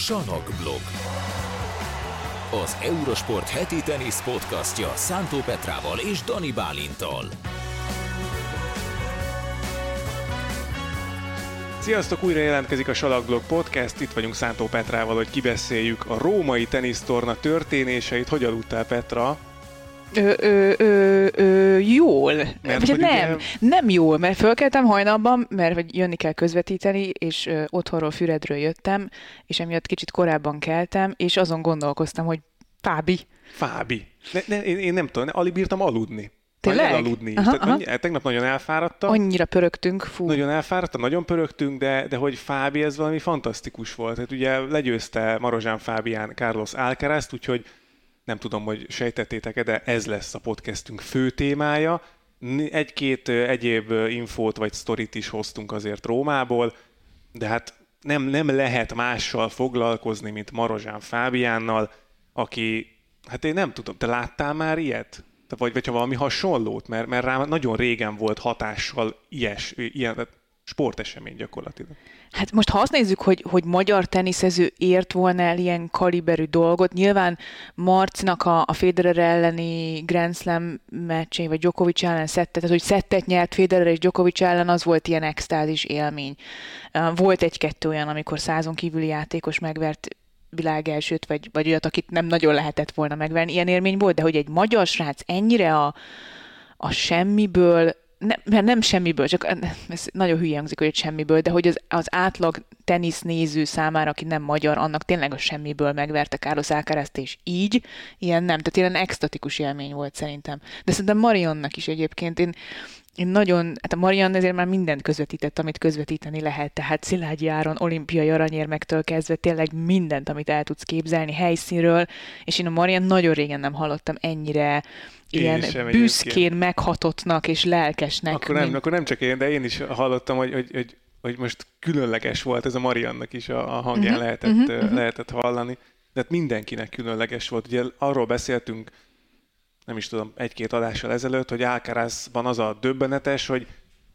Sanokblog. Az Eurosport heti tenisz podcastja Szántó Petrával és Dani Bálintal. Sziasztok, újra jelentkezik a Salakblog Podcast, itt vagyunk Szántó Petrával, hogy kibeszéljük a római tenisztorna történéseit. Hogy aludtál Petra? Ö, ö, ö, ö, jól. Mert Vagy hogy nem, ugye- nem jól, mert fölkeltem hajnalban, mert hogy jönni kell közvetíteni, és ö, otthonról Füredről jöttem, és emiatt kicsit korábban keltem, és azon gondolkoztam, hogy Fábi. Fábi. Ne, ne, én, én nem tudom, ne, alig bírtam aludni. Tényleg? Elaludni. Aha, Tehát aha. annyi- tegnap nagyon elfáradtam. Annyira pörögtünk, fú. Nagyon elfáradtam, nagyon pörögtünk, de, de hogy Fábi ez valami fantasztikus volt. Hát ugye legyőzte Marozsán Fábián Carlos Alcarazt, úgyhogy nem tudom, hogy sejtettétek-e, de ez lesz a podcastünk fő témája. Egy-két egyéb infót vagy sztorit is hoztunk azért Rómából, de hát nem, nem lehet mással foglalkozni, mint Marozsán Fábiánnal, aki, hát én nem tudom, te láttál már ilyet? Vagy, vagy ha valami hasonlót, mert, mert rám nagyon régen volt hatással ilyes, ilyen sportesemény gyakorlatilag. Hát most ha azt nézzük, hogy, hogy magyar teniszező ért volna el ilyen kaliberű dolgot, nyilván Marcnak a, a Federer elleni Grand Slam meccsén, vagy Djokovic ellen szettet, tehát hogy szettet nyert Federer és Djokovic ellen, az volt ilyen extázis élmény. Volt egy-kettő olyan, amikor százon kívüli játékos megvert világ elsőt, vagy, vagy olyat, akit nem nagyon lehetett volna megverni. Ilyen élmény volt, de hogy egy magyar srác ennyire a, a semmiből, ne, mert nem semmiből, csak ez nagyon hülye hangzik, hogy semmiből, de hogy az, az átlag tenisz néző számára, aki nem magyar, annak tényleg a semmiből megverte Carlos Alcarazt, és így, ilyen nem, tehát ilyen extatikus élmény volt szerintem. De szerintem Marionnak is egyébként, én, én nagyon, hát a Marian ezért már mindent közvetített, amit közvetíteni lehet, tehát Szilágyi Áron, olimpiai aranyérmektől kezdve tényleg mindent, amit el tudsz képzelni helyszínről, és én a Marian nagyon régen nem hallottam ennyire Én ilyen sem egyébként. büszkén meghatottnak és lelkesnek. Akkor nem, mint- akkor nem csak én, de én is hallottam, hogy, hogy, hogy, hogy most különleges volt ez a Mariannak is a, a hangján Mhm, lehetett, mhm, uh, mhm. lehetett hallani. De hát mindenkinek különleges volt. Ugye arról beszéltünk, nem is tudom, egy-két adással ezelőtt, hogy Alcarazban az a döbbenetes, hogy,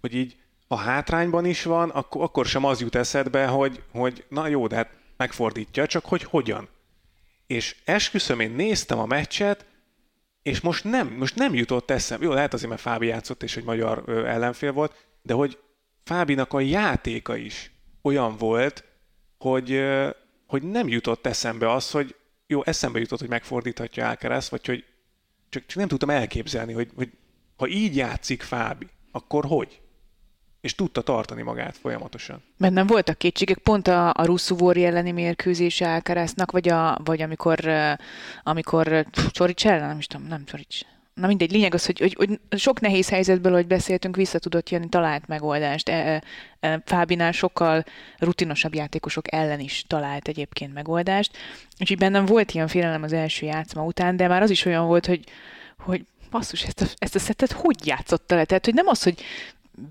hogy így a hátrányban is van, akkor, akkor sem az jut eszedbe, hogy, hogy na jó, de hát megfordítja, csak hogy hogyan. És esküszöm, én néztem a meccset, és most nem, most nem jutott eszembe. Jó, lehet azért, mert Fábi játszott, és egy magyar ö, ellenfél volt, de hogy Fábinak a játéka is olyan volt, hogy, ö, hogy nem jutott eszembe az, hogy jó, eszembe jutott, hogy megfordíthatja Alcaraz, vagy hogy csak, csak nem tudtam elképzelni, hogy, hogy ha így játszik Fábi, akkor hogy? És tudta tartani magát folyamatosan. Bennem voltak kétségek, pont a, a Russzuvori elleni mérkőzése Alcaraznak, vagy, a, vagy amikor, amikor Csorics ellen, nem is tudom, nem Csorics. Na mindegy, lényeg az, hogy, hogy, hogy sok nehéz helyzetből, hogy beszéltünk, vissza tudott jönni, talált megoldást. E, e, Fábinál sokkal rutinosabb játékosok ellen is talált egyébként megoldást. Úgyhogy bennem volt ilyen félelem az első játszma után, de már az is olyan volt, hogy, hogy basszus, ezt a, ezt a szettet hogy játszotta le? Tehát, hogy nem az, hogy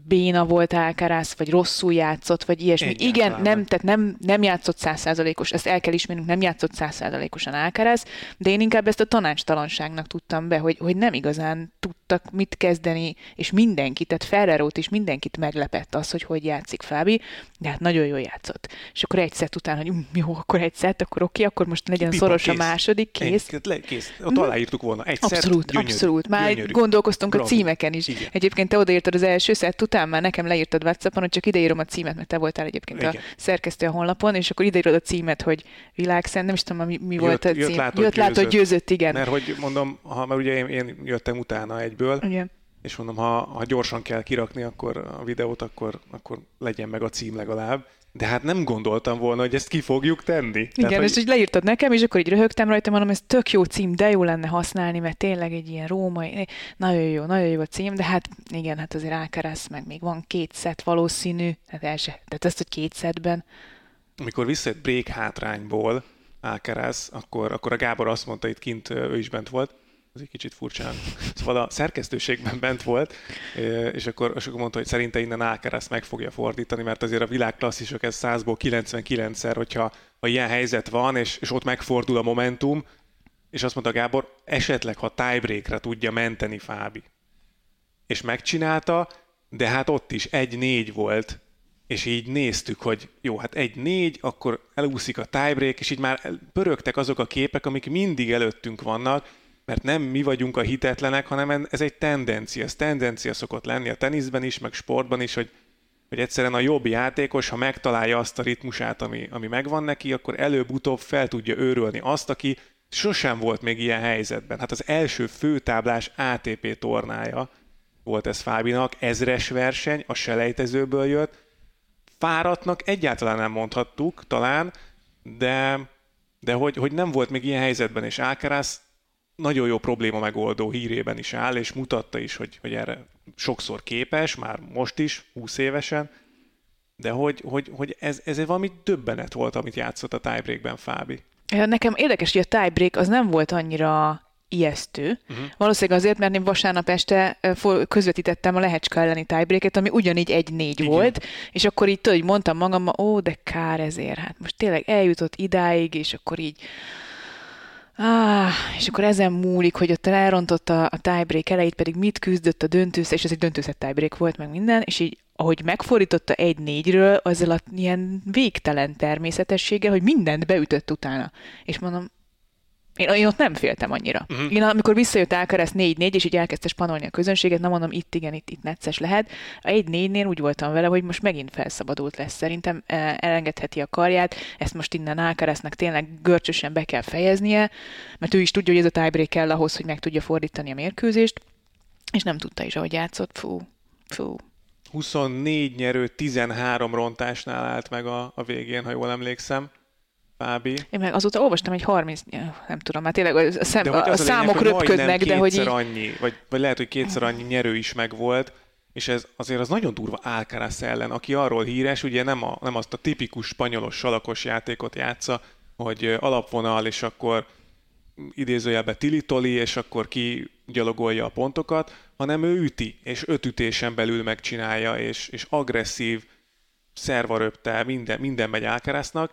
béna volt Alcaraz, vagy rosszul játszott, vagy ilyesmi. Egyáltalán Igen, nem. nem, tehát nem, nem játszott százszázalékos, ezt el kell ismernünk, nem játszott százszázalékosan Alcaraz, de én inkább ezt a tanácstalanságnak tudtam be, hogy, hogy nem igazán tudtak mit kezdeni, és mindenki, tehát Ferrerót is mindenkit meglepett az, hogy hogy játszik Fábi, de hát nagyon jól játszott. És akkor egy szett után, hogy "Mm, jó, akkor egy szett, akkor oké, akkor most legyen Pipa, szoros a kész. második, kész. Ennyi, le, kész. Ott aláírtuk volna. Egy szett, Abszolút, gyönyörű, abszolút. Már gyönyörű. gondolkoztunk Bravo. a címeken is. Igen. Egyébként te odaírtad az első szett után, már nekem leírtad WhatsAppon, hogy csak ideírom a címet, mert te voltál egyébként Igen. a szerkesztő a honlapon, és akkor ideírod a címet, hogy világszent, nem is tudom, mi, mi volt a Jött- jött cím. látod, jött, látod, győzött. győzött, igen. Mert hogy mondom, ha, mert ugye én, én jöttem utána egyből, igen. és mondom, ha, ha gyorsan kell kirakni akkor a videót, akkor, akkor legyen meg a cím legalább. De hát nem gondoltam volna, hogy ezt ki fogjuk tenni. Igen, hogy és így leírtad nekem, és akkor így röhögtem rajta, mondom, ez tök jó cím, de jó lenne használni, mert tényleg egy ilyen római, nagyon jó, nagyon jó a cím, de hát igen, hát azért Alcaraz, meg még van két szett valószínű, tehát el se, tehát ezt, hogy két szettben, amikor visszajött break hátrányból Alcaraz, akkor, akkor a Gábor azt mondta, itt kint ő is bent volt, ez egy kicsit furcsán. Szóval a szerkesztőségben bent volt, és akkor, és akkor mondta, hogy szerinte innen Alcaraz meg fogja fordítani, mert azért a világ klasszisok ez 100-ból 99-szer, hogyha ha ilyen helyzet van, és, és ott megfordul a momentum, és azt mondta Gábor, esetleg ha tiebreakre tudja menteni Fábi. És megcsinálta, de hát ott is egy-négy volt és így néztük, hogy jó, hát egy négy, akkor elúszik a tiebreak, és így már pörögtek azok a képek, amik mindig előttünk vannak, mert nem mi vagyunk a hitetlenek, hanem ez egy tendencia. Ez tendencia szokott lenni a teniszben is, meg sportban is, hogy, hogy egyszerűen a jobb játékos, ha megtalálja azt a ritmusát, ami, ami megvan neki, akkor előbb-utóbb fel tudja őrölni azt, aki sosem volt még ilyen helyzetben. Hát az első főtáblás ATP tornája volt ez Fábinak, ezres verseny, a selejtezőből jött, fáradtnak egyáltalán nem mondhattuk, talán, de, de hogy, hogy nem volt még ilyen helyzetben, és Alcaraz nagyon jó probléma megoldó hírében is áll, és mutatta is, hogy, hogy erre sokszor képes, már most is, 20 évesen, de hogy, hogy, hogy ez, ez valami döbbenet volt, amit játszott a tiebreakben Fábi. Nekem érdekes, hogy a tiebreak az nem volt annyira ijesztő. Uh-huh. Valószínűleg azért, mert én vasárnap este közvetítettem a Lehecska elleni tiebreaket, ami ugyanígy egy-négy Igen. volt, és akkor így tudod, mondtam magammal, ó, de kár ezért, hát most tényleg eljutott idáig, és akkor így Ah, és akkor ezen múlik, hogy ott elrontotta a tiebreak elejét, pedig mit küzdött a döntősz, és ez egy döntőszett tiebreak volt, meg minden, és így ahogy megfordította egy négyről, azzal a ilyen végtelen természetességgel, hogy mindent beütött utána. És mondom, én, én ott nem féltem annyira. Uh-huh. Én amikor visszajött Alcaraz 4-4, és így elkezdte spanolni a közönséget, nem mondom, itt igen, itt, itt necces lehet. A 1-4-nél úgy voltam vele, hogy most megint felszabadult lesz. Szerintem e, elengedheti a karját, ezt most innen Alcaraznak tényleg görcsösen be kell fejeznie, mert ő is tudja, hogy ez a tiebreak kell ahhoz, hogy meg tudja fordítani a mérkőzést, és nem tudta is, ahogy játszott. Fú, fú. 24 nyerő, 13 rontásnál állt meg a, a végén, ha jól emlékszem. Fábi. Én meg azóta olvastam egy 30, nem tudom, hát tényleg a, szem, a, a számok lényeg, röpködnek, de hogy így... annyi, vagy, vagy lehet, hogy kétszer annyi nyerő is megvolt, és ez azért az nagyon durva Alcaraz ellen, aki arról híres, ugye nem, a, nem azt a tipikus spanyolos salakos játékot játsza, hogy alapvonal, és akkor idézőjelbe tilitoli, és akkor ki gyalogolja a pontokat, hanem ő üti, és öt ütésen belül megcsinálja, és, és agresszív, szervaröptel, minden, minden megy Alcaraznak,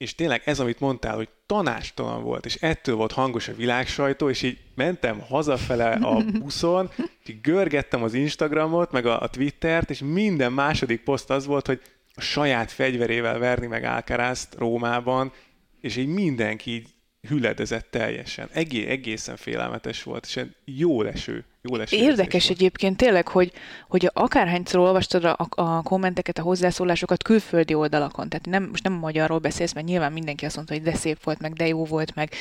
és tényleg ez, amit mondtál, hogy tanástalan volt, és ettől volt hangos a világsajtó, és így mentem hazafele a buszon, és görgettem az Instagramot, meg a, a Twittert, és minden második poszt az volt, hogy a saját fegyverével verni meg Alcarazt Rómában, és így mindenki így hüledezett teljesen. Egé- egészen félelmetes volt, és jó leső jó Érdekes egyébként tényleg, hogy, hogy akárhányszor olvastad a, a kommenteket, a hozzászólásokat külföldi oldalakon, tehát nem, most nem magyarról beszélsz, mert nyilván mindenki azt mondta, hogy de szép volt, meg de jó volt, meg,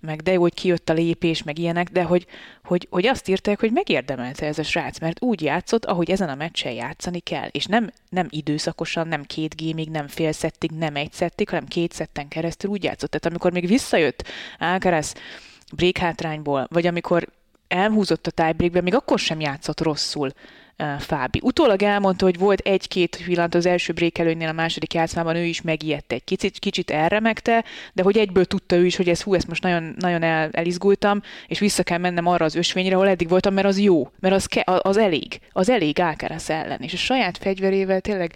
meg de jó, hogy kijött a lépés, meg ilyenek, de hogy, hogy, hogy azt írták, hogy megérdemelte ez a srác, mert úgy játszott, ahogy ezen a meccsen játszani kell, és nem, nem időszakosan, nem két gémig, nem fél szettig, nem egy szettig, hanem két szetten keresztül úgy játszott. Tehát amikor még visszajött Alcaraz break hátrányból, vagy amikor elhúzott a tiebreakben, még akkor sem játszott rosszul uh, Fábi. Utólag elmondta, hogy volt egy-két pillanat az első break előnynél a második játszmában, ő is megijedt egy kicsit, kicsit elremegte, de hogy egyből tudta ő is, hogy ez hú, ezt most nagyon, nagyon el, elizgultam, és vissza kell mennem arra az ösvényre, ahol eddig voltam, mert az jó, mert az, ke, az elég, az elég Alcaraz ellen, és a saját fegyverével tényleg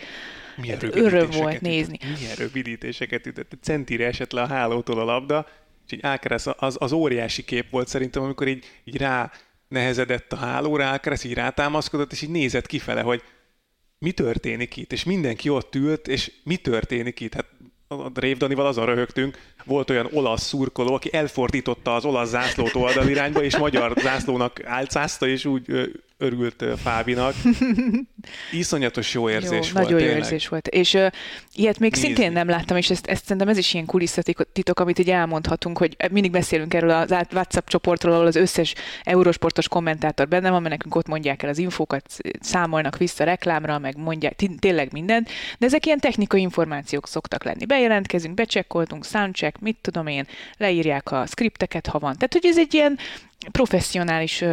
milyen öröm volt nézni. Milyen rövidítéseket ütött. Centire esett le a hálótól a labda, és így Alcaraz az, az óriási kép volt szerintem, amikor így, így rá nehezedett a hálóra, Alcaraz így rátámaszkodott, és így nézett kifele, hogy mi történik itt, és mindenki ott ült, és mi történik itt. Hát a Rév Danival azon röhögtünk, volt olyan olasz szurkoló, aki elfordította az olasz zászlót oldalirányba, és magyar zászlónak álcázta, és úgy örült Fábinak. Iszonyatos jó érzés jó, volt. Nagyon tényleg. jó érzés volt. És uh, ilyet még Nézni. szintén nem láttam, és ezt, ezt szerintem ez is ilyen kulisszatitok, amit így elmondhatunk, hogy mindig beszélünk erről az WhatsApp csoportról, ahol az összes eurosportos kommentátor benne van, mert nekünk ott mondják el az infókat, számolnak vissza reklámra, meg mondják tényleg mindent, de ezek ilyen technikai információk szoktak lenni. Bejelentkezünk, becsekkoltunk, soundcheck, mit tudom én, leírják a skripteket, ha van. Tehát, hogy ez egy ilyen professzionális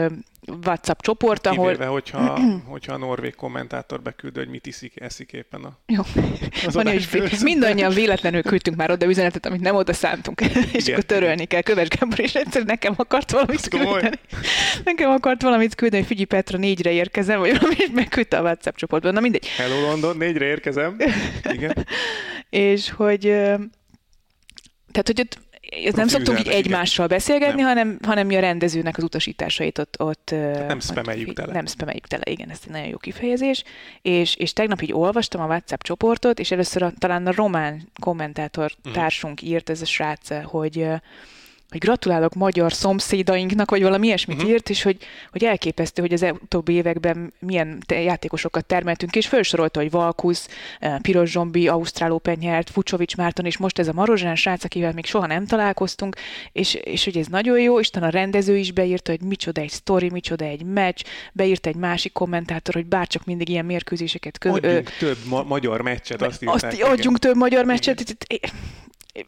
WhatsApp csoport, ahol... Kivéve, hogyha, hogyha a norvég kommentátor beküld, hogy mit iszik, eszik éppen a... Jó. Van, hogy mindannyian véletlenül küldtünk már oda üzenetet, amit nem oda szántunk, és Igen. akkor törölni kell. Köves Gábor, és egyszer nekem akart valamit küldeni. Nekem akart valamit küldeni, hogy Figyi Petra négyre érkezem, vagy valami, és megküldte a WhatsApp csoportban. Na mindegy. Hello London, négyre érkezem. Igen. és hogy... Tehát, hogy ott nem szoktunk így egymással beszélgetni, Nem. hanem, hanem mi a rendezőnek az utasításait ott... ott nem ott spameljük tele. Nem spameljük tele, igen, ez egy nagyon jó kifejezés. És, és tegnap így olvastam a WhatsApp csoportot, és először a, talán a román kommentátor Mhm. társunk írt, ez a srác, hogy hogy gratulálok magyar szomszédainknak, vagy valami ilyesmit Mhm. uh-huh. írt, és hogy, hogy elképesztő, hogy az utóbbi években milyen játékosokat termeltünk, és felsorolta, hogy Valkusz, eh, Piros Zsombi, Ausztrál Open nyert, Fucsovics Márton, és most ez a Marozsán srác, akivel még soha nem találkoztunk, és, és hogy ez nagyon jó, Isten a rendező is beírta, hogy micsoda egy sztori, micsoda egy meccs, beírta egy másik kommentátor, hogy bárcsak mindig ilyen mérkőzéseket kö- ö, Adjunk több ma- magyar meccset, azt írták. azt adjunk több magyar meccset.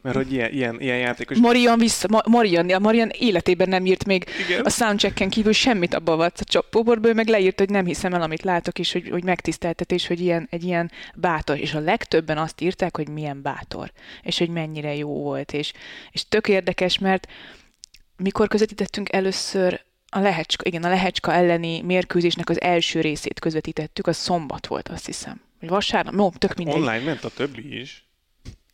Mert hogy ilyen, ilyen, ilyen játékos... Marian vissza, Ma- Marian, a Marian életében nem írt még Igen. a soundchecken kívül semmit abba a csoportból, meg leírt, hogy nem hiszem el, amit látok, és hogy, hogy megtiszteltetés, hogy ilyen, egy ilyen bátor. És a legtöbben azt írták, hogy milyen bátor, és hogy mennyire jó volt. És, és tök érdekes, mert mikor közvetítettünk először a Lehecska, igen, a Lehecska elleni mérkőzésnek az első részét közvetítettük, az szombat volt, azt hiszem. Vagy vasárnap? No, tök mindegy. Online ment a többi is.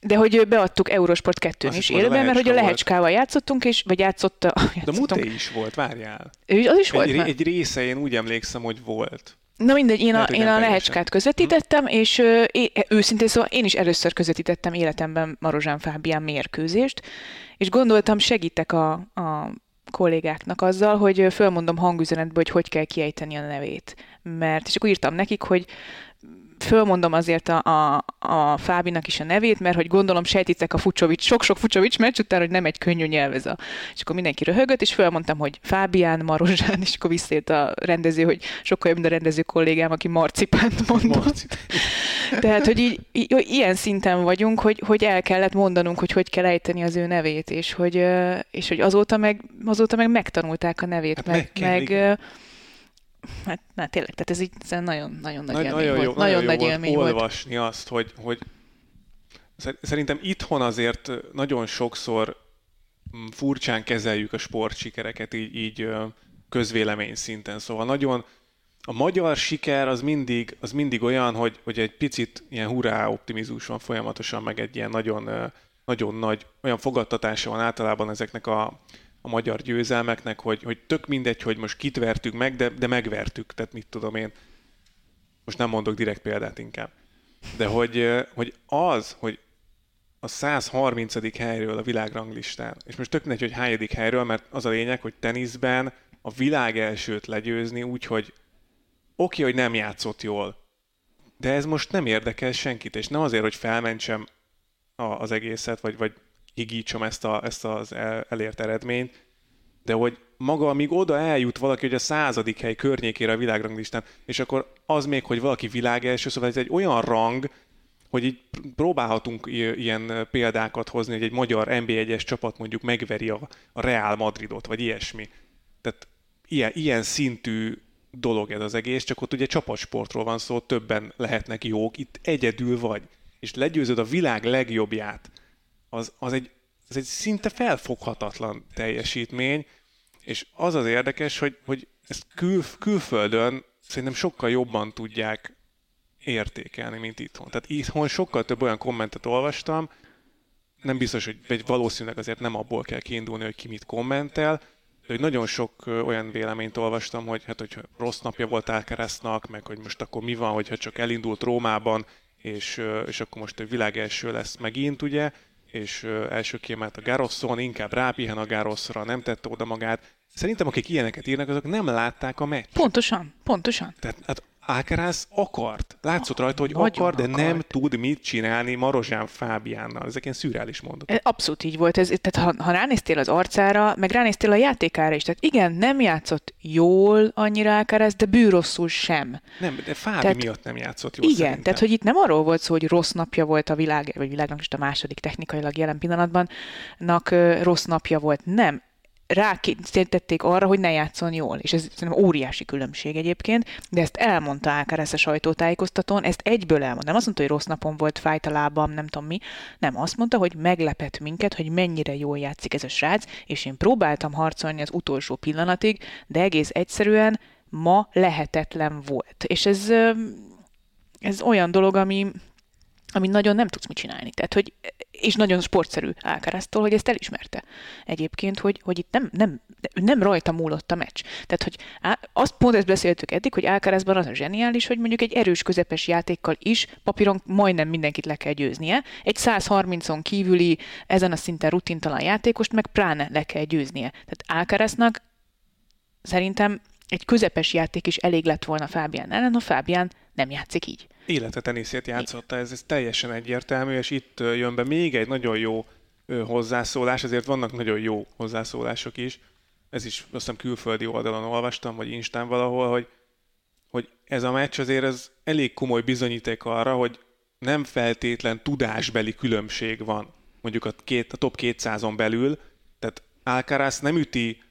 De hogy beadtuk Eurosport 2-n Azt is hittem, az a élőben, mert hogy a. Lehecskával játszottunk, és, vagy játszott, De játszottunk. Muté is volt, várjál. Ő, az is volt Egy, már? egy része én úgy emlékszem, hogy volt. Na mindegy, én a, Lehet, hogy én a. Lehecskát közvetítettem, és ö, én, őszintén szóval én is először közvetítettem életemben Marozsán Fábián mérkőzést, és gondoltam, segítek a, a kollégáknak azzal, hogy fölmondom hangüzenetbe, hogy hogy kell kiejteni a nevét. Mert, és akkor írtam nekik, hogy fölmondom azért a, a, a Fábinak is a nevét, mert hogy gondolom sejtitek a Fucsovics, sok-sok Fucsovics meccs után, hogy nem egy könnyű nyelv ez a... És akkor mindenki röhögött, és fölmondtam, hogy Fábián, Marozsán, és akkor visszért a rendező, hogy sokkal jobb, mint a rendező kollégám, aki marcipánt mondott. Tehát, hogy így, így, ilyen szinten vagyunk, hogy, hogy el kellett mondanunk, hogy hogy kell ejteni az ő nevét, és hogy, és hogy azóta, meg, azóta meg megtanulták a nevét, Hát meg, meg meg, hát, na, tényleg, tehát ez így ez nagyon, nagyon nagy Nagy, élmény nagyon jó, volt. Nagyon, jó nagy volt élmény volt. olvasni azt, hogy, hogy szer- szerintem itthon azért nagyon sokszor mm, furcsán kezeljük a sportsikereket így, így közvélemény szinten. Szóval nagyon a magyar siker az mindig, az mindig olyan, hogy, hogy egy picit ilyen hurrá optimizmus van folyamatosan, meg egy ilyen nagyon, nagyon nagy, olyan fogadtatása van általában ezeknek a, a magyar győzelmeknek, hogy, hogy tök mindegy, hogy most kit vertük meg, de, de megvertük, tehát mit tudom én. Most nem mondok direkt példát inkább. De hogy, hogy az, hogy a 130. helyről a világranglistán, és most tök mindegy, hogy hányadik helyről, mert az a lényeg, hogy teniszben a világ elsőt legyőzni úgy, hogy oké, hogy nem játszott jól, de ez most nem érdekel senkit, és nem azért, hogy felmentsem a, az egészet, vagy, vagy higítsam ezt, a, ezt az el, elért eredményt, de hogy maga, amíg oda eljut valaki, hogy a századik hely környékére a világranglistán, és akkor az még, hogy valaki világ első, szóval ez egy olyan rang, hogy így próbálhatunk ilyen példákat hozni, hogy egy magyar NB1-es csapat mondjuk megveri a, a Real Madridot, vagy ilyesmi. Tehát ilyen, ilyen szintű dolog ez az egész, csak ott ugye csapatsportról van szó, többen lehetnek jók, itt egyedül vagy, és legyőzöd a világ legjobbját, az, az, egy, az egy szinte felfoghatatlan teljesítmény, és az az érdekes, hogy, hogy ezt kül, külföldön szerintem sokkal jobban tudják értékelni, mint itthon. Tehát itthon sokkal több olyan kommentet olvastam, nem biztos, hogy vagy valószínűleg azért nem abból kell kiindulni, hogy ki mit kommentel, de hogy nagyon sok olyan véleményt olvastam, hogy hát, hogyha rossz napja volt Alcaraznak, meg hogy most akkor mi van, hogyha csak elindult Rómában, és, és akkor most a világ első lesz megint, ugye, és első kiemelt a Garosson, inkább rápihen a Garoszra, nem tette oda magát. Szerintem akik ilyeneket írnak, azok nem látták a meccs. Pontosan, pontosan. Tehát hát Alcaraz akart. Látszott rajta, hogy Nagyon akar, de nem tud mit csinálni Marozsán Fábiánnal. Ezek ilyen szürreális mondatok. Ez Abszolút így volt. Ez, tehát ha, ha ránéztél az arcára, meg ránéztél a játékára is, tehát igen, nem játszott jól annyira Alcaraz, de bűrosszul sem. Nem, de Fábi Tehát- miatt nem játszott jól Igen, szerintem. tehát hogy itt nem arról volt szó, hogy rossz napja volt a világ, vagy világnak is a második technikailag jelen pillanatban, nak rossz napja volt. Nem. Rátették arra, hogy ne játszon jól, és ez szerintem óriási különbség egyébként, de ezt elmondta Alcaraz a sajtótájékoztatón, ezt egyből elmondta. Nem azt mondta, hogy rossz napon volt, fájt a lábam, nem tudom mi. Nem, azt mondta, hogy meglepett minket, hogy mennyire jól játszik ez a srác, és én próbáltam harcolni az utolsó pillanatig, de egész egyszerűen ma lehetetlen volt. És ez, ez olyan dolog, ami, ami nagyon nem tudsz mit csinálni. Tehát, hogy, és nagyon sportszerű Alcaraztól, hogy ezt elismerte egyébként, hogy, hogy itt nem, nem, nem rajta múlott a meccs. Tehát, hogy á, azt pont ezt beszéltük eddig, hogy Alcarazban az a zseniális, hogy mondjuk egy erős közepes játékkal is papíron majdnem mindenkit le kell győznie. Egy 130-on kívüli, ezen a szinten rutintalan játékost meg pláne le kell győznie. Tehát Alcaraznak szerintem egy közepes játék is elég lett volna Fábián ellen, a Fábián nem játszik így. Élete teniszét játszotta, ez, ez teljesen egyértelmű, és itt jön be még egy nagyon jó hozzászólás, ezért vannak nagyon jó hozzászólások is. Ez is azt hiszem külföldi oldalon olvastam, vagy Instán valahol, hogy, hogy ez a meccs azért ez elég komoly bizonyíték arra, hogy nem feltétlen tudásbeli különbség van mondjuk a, két, a top 200-on belül, tehát Alcaraz nem üti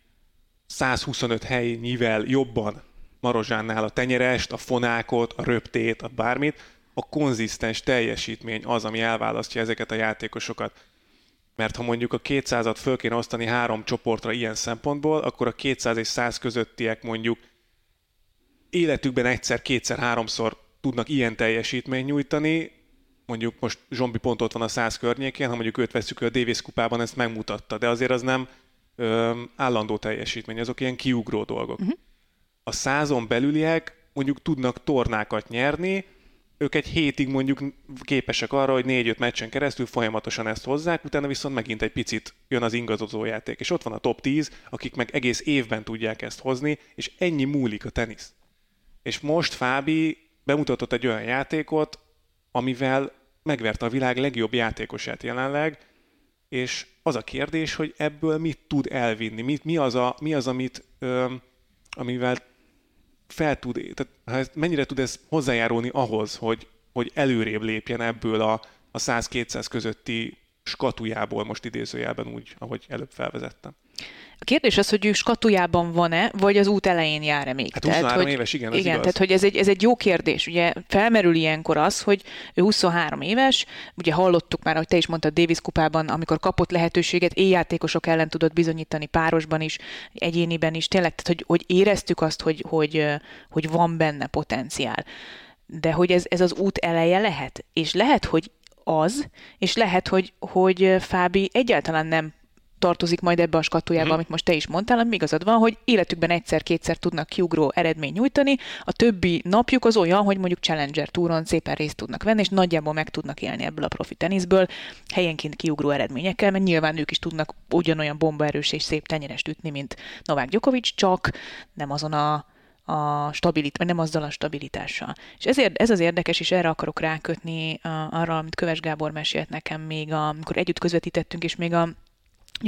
125 helynyivel jobban Marozsánnál a tenyerest, a fonákot, a röptét, a bármit, a konzisztens teljesítmény az, ami elválasztja ezeket a játékosokat. Mert ha mondjuk a 200-at föl kéne osztani három csoportra ilyen szempontból, akkor a 200 és 100 közöttiek mondjuk életükben egyszer, kétszer, háromszor tudnak ilyen teljesítményt nyújtani, mondjuk most Zsombi pont ott van a 100 környékén, ha mondjuk őt veszük a Davis kupában, ezt megmutatta, de azért az nem ö, állandó teljesítmény, azok ilyen kiugró dolgok. Uh-huh a százon belüliek mondjuk tudnak tornákat nyerni, ők egy hétig mondjuk képesek arra, hogy négy-öt meccsen keresztül folyamatosan ezt hozzák, utána viszont megint egy picit jön az ingazozó játék. És ott van a top 10, akik meg egész évben tudják ezt hozni, és ennyi múlik a tenisz. És most Fábi bemutatott egy olyan játékot, amivel megverte a világ legjobb játékosát jelenleg, és az a kérdés, hogy ebből mit tud elvinni, mit, mi, az, a, mi az, amit, ö, amivel fel tud, tehát mennyire tud ez hozzájárulni ahhoz, hogy, hogy előrébb lépjen ebből a, a 100-200 közötti skatujából, most idézőjelben úgy, ahogy előbb felvezettem. A kérdés az, hogy ő skatujában van-e, vagy az út elején jár-e még. Hát 23 tehát, hogy, éves, igen, ez Igen, igaz. tehát hogy ez egy, ez egy jó kérdés. Ugye felmerül ilyenkor az, hogy ő 23 éves, ugye hallottuk már, hogy te is mondtad Davis kupában, amikor kapott lehetőséget, éjjátékosok ellen tudott bizonyítani párosban is, egyéniben is, tényleg, tehát hogy, hogy éreztük azt, hogy, hogy, hogy van benne potenciál. De hogy ez, ez az út eleje lehet. És lehet, hogy az, és lehet, hogy, hogy Fábi egyáltalán nem tartozik majd ebbe a skatujába, mm. amit most te is mondtál, ami igazad van, hogy életükben egyszer-kétszer tudnak kiugró eredmény nyújtani, a többi napjuk az olyan, hogy mondjuk Challenger túron szépen részt tudnak venni, és nagyjából meg tudnak élni ebből a profi teniszből, helyenként kiugró eredményekkel, mert nyilván ők is tudnak ugyanolyan bombaerős és szép tenyerest ütni, mint Novák Djokovic, csak nem azon a a stabilit, vagy nem azzal a stabilitással. És ezért ez az érdekes, és erre akarok rákötni arra, amit Köves Gábor mesélt nekem még, a, amikor együtt közvetítettünk, és még a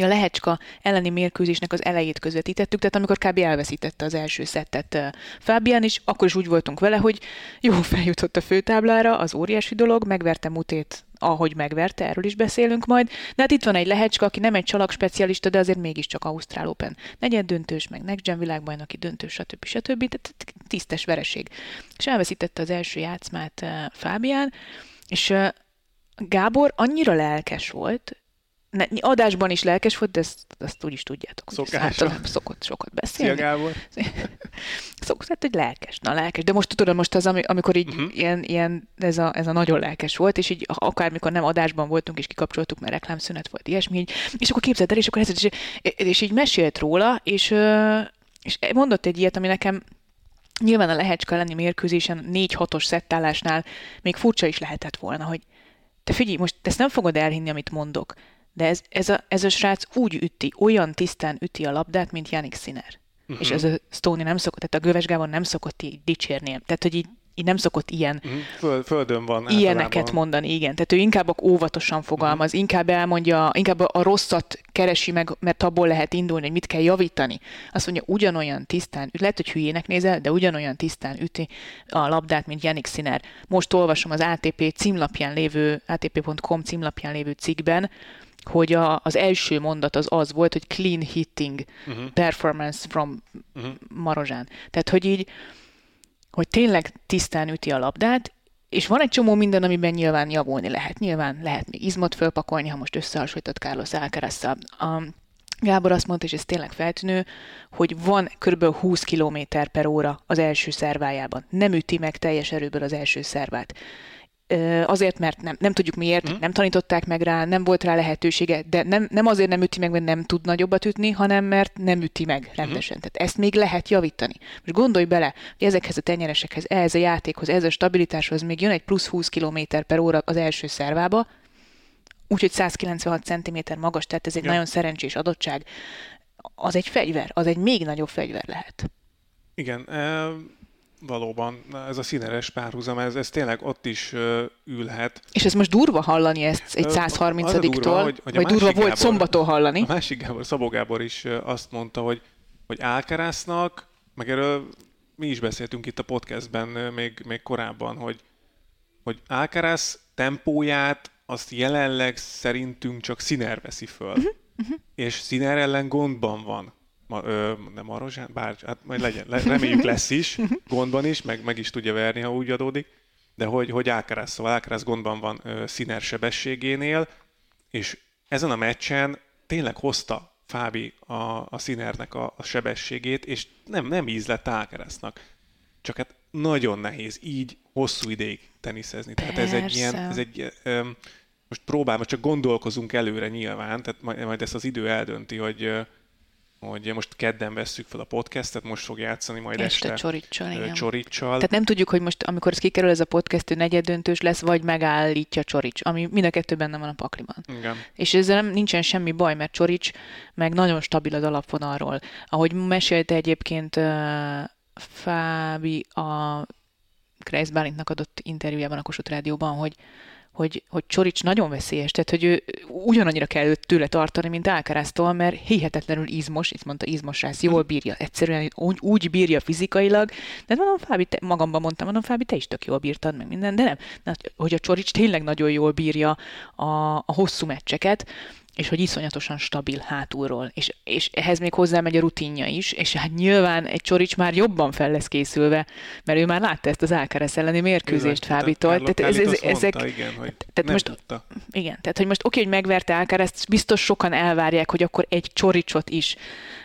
a Lehecska elleni mérkőzésnek az elejét közvetítettük, tehát amikor kb. elveszítette az első szettet Fábián is, akkor is úgy voltunk vele, hogy jó feljutott a főtáblára, az óriási dolog, megverte Mutét, ahogy megverte, erről is beszélünk majd, de hát itt van egy Lehecska, aki nem egy csalak specialista, de azért mégiscsak Ausztrál Open negyed döntős, meg Next Gen világbajnoki döntős, stb. stb. Tehát tisztes vereség. És elveszítette az első játszmát Fábián, és Gábor annyira lelkes volt, ne, adásban is lelkes volt, de ezt, azt úgy is tudjátok. Szokása. Hogy szokott sokat beszélni. Szia Gábor. Szokott, hát, hogy lelkes, na lelkes. De most tudod, most az, amikor így uh-huh. ilyen, ilyen ez, a, ez a nagyon lelkes volt, és így akármikor nem adásban voltunk, és kikapcsoltuk, mert reklámszünet volt, ilyesmi, így, és akkor képzeld el, és akkor ez, és, és így mesélt róla, és, és mondott egy ilyet, ami nekem nyilván a lehecska lenni mérkőzésen 4-6-os szettálásnál még furcsa is lehetett volna, hogy te figyelj, most ezt nem fogod elhinni, amit mondok, de ez, ez, a, ez a srác úgy üti, olyan tisztán üti a labdát, mint Janik Sinner. Uh-huh. És ez a Stoney nem szokott, tehát a Göves Gábor nem szokott így dicsérni. Tehát, hogy így, így nem szokott ilyen uh-huh. Föl, földön van ilyeneket általában. mondani, igen. Tehát ő inkább óvatosan fogalmaz, uh-huh. inkább elmondja, inkább a rosszat keresi meg, mert abból lehet indulni, hogy mit kell javítani. Azt mondja, ugyanolyan tisztán, lehet, hogy hülyének nézel, de ugyanolyan tisztán üti a labdát, mint Janik Sinner. Most olvasom az ATP címlapján lévő, atp.com címlapján lévő cikkben, hogy a, az első mondat az az volt, hogy clean hitting uh-huh. performance from uh-huh. Marozsán. Tehát, hogy így, hogy tényleg tisztán üti a labdát, és van egy csomó minden, amiben nyilván javulni lehet. Nyilván lehet még izmot fölpakolni, ha most összehasonlított Carlos alcaraz a Gábor azt mondta, és ez tényleg feltűnő, hogy van kb. 20 km per óra az első szervájában. Nem üti meg teljes erőből az első szervát azért, mert nem, nem tudjuk miért, mm. nem tanították meg rá, nem volt rá lehetősége, de nem, nem azért nem üti meg, mert nem tud nagyobbat ütni, hanem mert nem üti meg rendesen. Mm. Tehát ezt még lehet javítani. Most gondolj bele, hogy ezekhez a tenyeresekhez, ehhez a játékhoz, ehhez a stabilitáshoz még jön egy plusz 20 km per óra az első szervába, úgyhogy 196 cm magas, tehát ez egy ja. nagyon szerencsés adottság. Az egy fegyver, az egy még nagyobb fegyver lehet. Igen, valóban ez a színeres párhuzam, ez, ez tényleg ott is uh, ülhet. És ez most durva hallani ezt egy 130-tól, hogy, hogy vagy durva volt szombaton hallani. A másik Gábor, Szabó Gábor is azt mondta, hogy, hogy Alcaraznak, meg erről mi is beszéltünk itt a podcastben még, még korábban, hogy, hogy Alcaraz tempóját azt jelenleg szerintünk csak Sziner veszi föl. Uh-huh, uh-huh. És Sziner ellen gondban van ma, ö, nem Marozsán, bár, hát majd legyen, le, reméljük lesz is, gondban is, meg, meg is tudja verni, ha úgy adódik, de hogy, hogy Alcaraz, szóval Alcaraz gondban van ö, színer sebességénél, és ezen a meccsen tényleg hozta Fábi a, a színernek a, a sebességét, és nem, nem íz lett Alcaraznak. Csak hát nagyon nehéz így hosszú ideig teniszezni. Tehát ez egy ilyen, ez egy, ö, most próbálom, csak gondolkozunk előre nyilván, tehát majd, majd ezt az idő eldönti, hogy hogy most kedden vesszük fel a podcastet, most fog játszani majd este, este Csoricsal, igen. Csoricsal. Tehát nem tudjuk, hogy most, amikor ez kikerül ez a podcast, ő negyeddöntős lesz, vagy megállítja Csorics, ami mind a kettő benne van a pakliban. Igen. És ezzel nem, nincsen semmi baj, mert Csorics meg nagyon stabil az alapvonalról. Ahogy mesélte egyébként uh, Fábi a Kreis Bálintnak adott interjújában a Kossuth Rádióban, hogy hogy, hogy Csorics nagyon veszélyes, tehát hogy ő ugyanannyira kell őt tőle tartani, mint Alcaraztól, mert hihetetlenül izmos, itt mondta izmos rász, jól bírja, egyszerűen úgy, úgy bírja fizikailag, de mondom, Fábi, te, magamban mondtam, mondom, Fábi, te is tök jól bírtad meg minden, de nem, hogy a Csorics tényleg nagyon jól bírja a, a hosszú meccseket, és hogy iszonyatosan stabil hátulról, és, és ehhez még hozzámegy a rutinja is, és hát nyilván egy Csorics már jobban fel lesz készülve, mert ő már látta ezt az Alcaraz elleni mérkőzést Fábitól. Tehát ez, ez, ezek, mondta, igen, hogy tehát most, tudta. Igen, tehát hogy most oké, hogy megverte Alcaraz, biztos sokan elvárják, hogy akkor egy Csoricsot is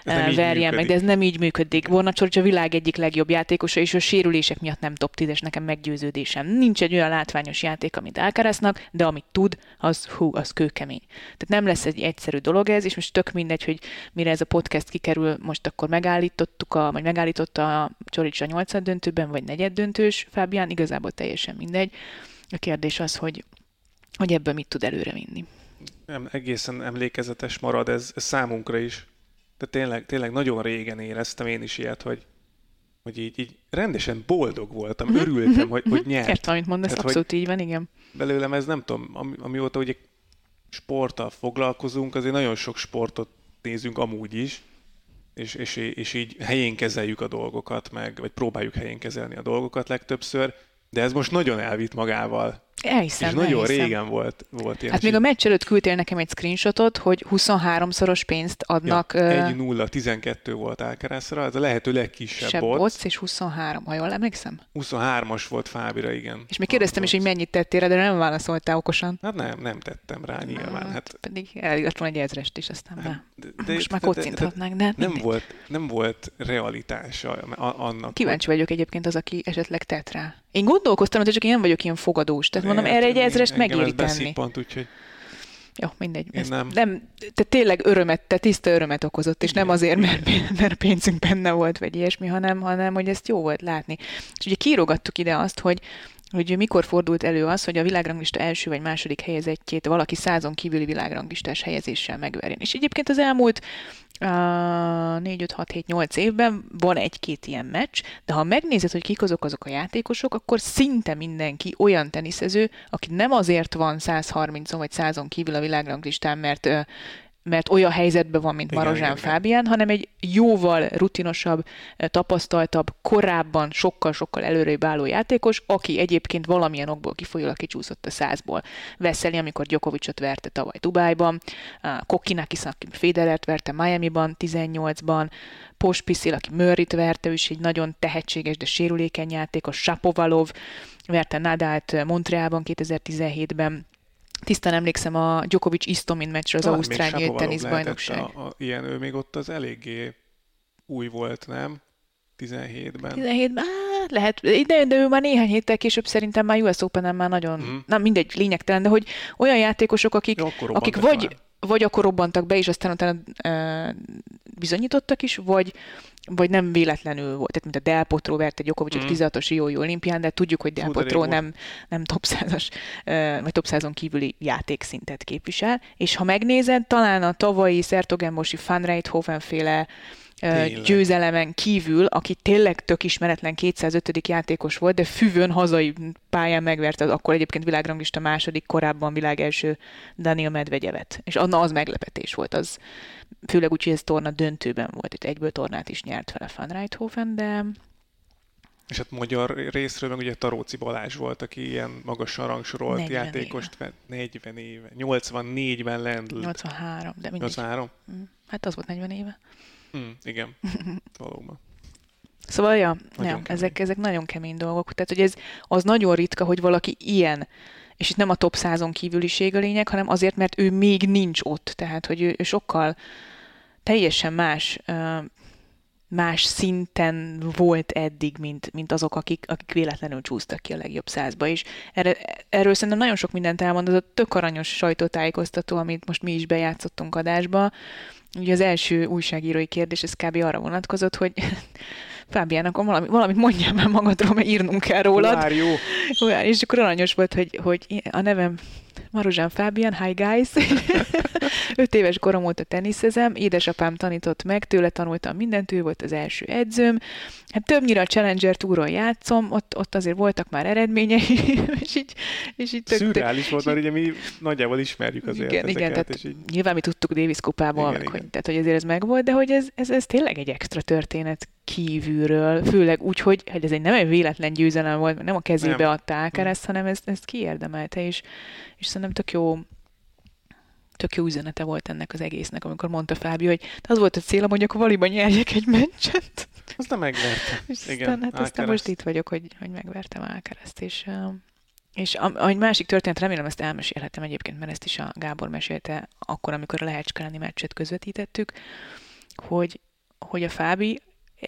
ez verjen meg, de ez nem így működik. Borna Csorics a világ egyik legjobb játékosa, és a sérülések miatt nem top 10-es, nekem meggyőződésem. Nincs egy olyan látványos játék, amit Alcaraznak, de amit tud, az hú, az kőkemény. Tehát nem lesz egy egyszerű dolog ez, és most tök mindegy, hogy mire ez a podcast kikerül, most akkor megállítottuk, a, vagy megállította a Csorics a nyolcad döntőben, vagy negyed döntős Fábián, igazából teljesen mindegy. A kérdés az, hogy, hogy ebből mit tud előre vinni. Nem, egészen emlékezetes marad ez, ez számunkra is. De tényleg, tényleg nagyon régen éreztem én is ilyet, hogy, hogy így, így rendesen boldog voltam, mhm. örültem, hogy, hogy nyert. Értem, amit mondasz, Tehát, abszolút így van, igen. Belőlem ez nem tudom, ami, amióta ugye sporttal foglalkozunk, azért nagyon sok sportot nézünk amúgy is, és, és, és így helyén kezeljük a dolgokat, meg, vagy próbáljuk helyén kezelni a dolgokat legtöbbször, de ez most nagyon elvitt magával Elhiszem, És nagyon elhiszem. régen volt, volt ilyen. Hát még a meccs előtt küldtél nekem egy screenshotot, hogy 23-szoros pénzt adnak. Ja, 1-0, 12 volt Alcarazra, ez a lehető legkisebb boc. és 23, ha jól emlékszem. 23-as volt Fábira, igen. És még kérdeztem is, hogy mennyit tettél, de nem válaszoltál okosan. Hát nem, nem tettem rá nyilván. Hát, hát pedig elírt volna egy ezrest is, aztán hát, de, de, most már kocinthatnánk, de, de, de nem, volt, nem volt realitása annak. Kíváncsi vagyok egyébként az, aki esetleg tett rá. Én gondolkoztam, hogy csak én nem vagyok ilyen fogadós. Tehát mondom, erre egy ezrest megéri tenni. Úgyhogy... Jó, mindegy. Ez nem. nem. Te tényleg örömet, te tiszta örömet okozott, és Igen. nem azért, mert, mert pénzünk benne volt, vagy ilyesmi, hanem, hanem hogy ezt jó volt látni. És ugye kírogattuk ide azt, hogy hogy mikor fordult elő az, hogy a világranglista első vagy második helyezettjét valaki százon kívüli világranglistás helyezéssel megverjen. És egyébként az elmúlt uh, 4, 5, 6, 7, 8 évben van egy-két ilyen meccs, de ha megnézed, hogy kik azok azok a játékosok, akkor szinte mindenki olyan teniszező, aki nem azért van 130-on vagy 100-on kívül a világranglistán, mert uh, mert olyan helyzetben van, mint Marozsán Fábián, hanem egy jóval rutinosabb, eh, tapasztaltabb, korábban sokkal-sokkal előrébb álló játékos, aki egyébként valamilyen okból kifolyólag kicsúszott a százból. Veszeli, amikor Djokovicot verte tavaly Dubájban, Kokinakis, aki Federert verte Miami-ban 18-ban, Pospisil, aki Murrayt verte, ő is egy nagyon tehetséges, de sérülékeny játékos, Sapovalov verte Nadált Montrealban 2017-ben, Tisztán emlékszem a Djokovic Istomin meccsre az Ausztrál teniszbajnokság. A, a, ilyen, ő még ott az eléggé új volt, nem? 17-ben. 17-ben, Hát lehet, de, de ő már néhány héttel később szerintem már US Open-en már nagyon, mm. nem mindegy, lényegtelen, de hogy olyan játékosok, akik, Jó, akik vagy, vagy akkor robbantak be, és aztán utána e, bizonyítottak is, vagy, vagy nem véletlenül volt. Tehát mint a Del Potro verte Djokovic mm. 16-os Riói olimpián, de tudjuk, hogy Del Fú, Potro nem, nem top 100-as, e, vagy top 100-on kívüli játékszintet képvisel. És ha megnézed, talán a tavalyi Szertogenbosi Van Rijthoven féle Tényleg. győzelemen kívül, aki tényleg tök ismeretlen 205. játékos volt, de füvön hazai pályán megverte az akkor egyébként világranglista második, korábban világ első Daniel Medvegyevet. És anna az meglepetés volt, az főleg úgy, hogy ez torna döntőben volt, itt egyből tornát is nyert vele Van Rijthofen, de és hát magyar részről meg ugye Taróci Balázs volt, aki ilyen magasan rangsorolt játékost éve. 40 éve. 84-ben lendült. 83, de mindig. 83? Mm. Hát az volt 40 éve. Mm, igen, valóban. Szóval, ja, ja ezek, ezek nagyon kemény dolgok. Tehát, hogy ez az nagyon ritka, hogy valaki ilyen, és itt nem a top százon kívüliség a lényeg, hanem azért, mert ő még nincs ott. Tehát, hogy ő, ő sokkal teljesen más más szinten volt eddig, mint, mint azok, akik, akik véletlenül csúsztak ki a legjobb százba. És erre, erről szerintem nagyon sok mindent elmond, az a tök aranyos sajtótájékoztató, amit most mi is bejátszottunk adásba, Ugye az első újságírói kérdés, ez kb. arra vonatkozott, hogy Fábián, akkor valami, valamit mondjál már magadról, mert írnunk kell rólad. Már jó. És akkor aranyos volt, hogy, hogy a nevem Maruzsán Fábián, hi guys! Öt éves korom óta teniszezem, édesapám tanított meg, tőle tanultam mindent, ő volt az első edzőm. Hát többnyire a Challenger túron játszom, ott, ott azért voltak már eredményei, és így, és így tök, Szürreális volt, mert ugye mi nagyjából ismerjük azért igen, ezeket. Igen, tehát így... nyilván mi tudtuk Davis kupából, igen, meg, igen. Hogy, tehát hogy azért ez megvolt, de hogy ez, ez, ez tényleg egy extra történet kívülről, főleg úgy, hogy, hogy ez egy nem egy véletlen győzelem volt, nem a kezébe nem. adta Alcaraz, hanem ezt, ezt kiérdemelte, és, és szerintem tök jó, tök jó üzenete volt ennek az egésznek, amikor mondta Fábio, hogy az volt a célom, hogy akkor valiban nyerjek egy meccset. nem megverte. és Igen, aztán, hát aztán most itt vagyok, hogy, hogy megvertem Alcarazt, és és a, egy másik történet, remélem ezt elmesélhetem egyébként, mert ezt is a Gábor mesélte akkor, amikor a Lehecskeleni meccset közvetítettük, hogy, hogy a Fábi,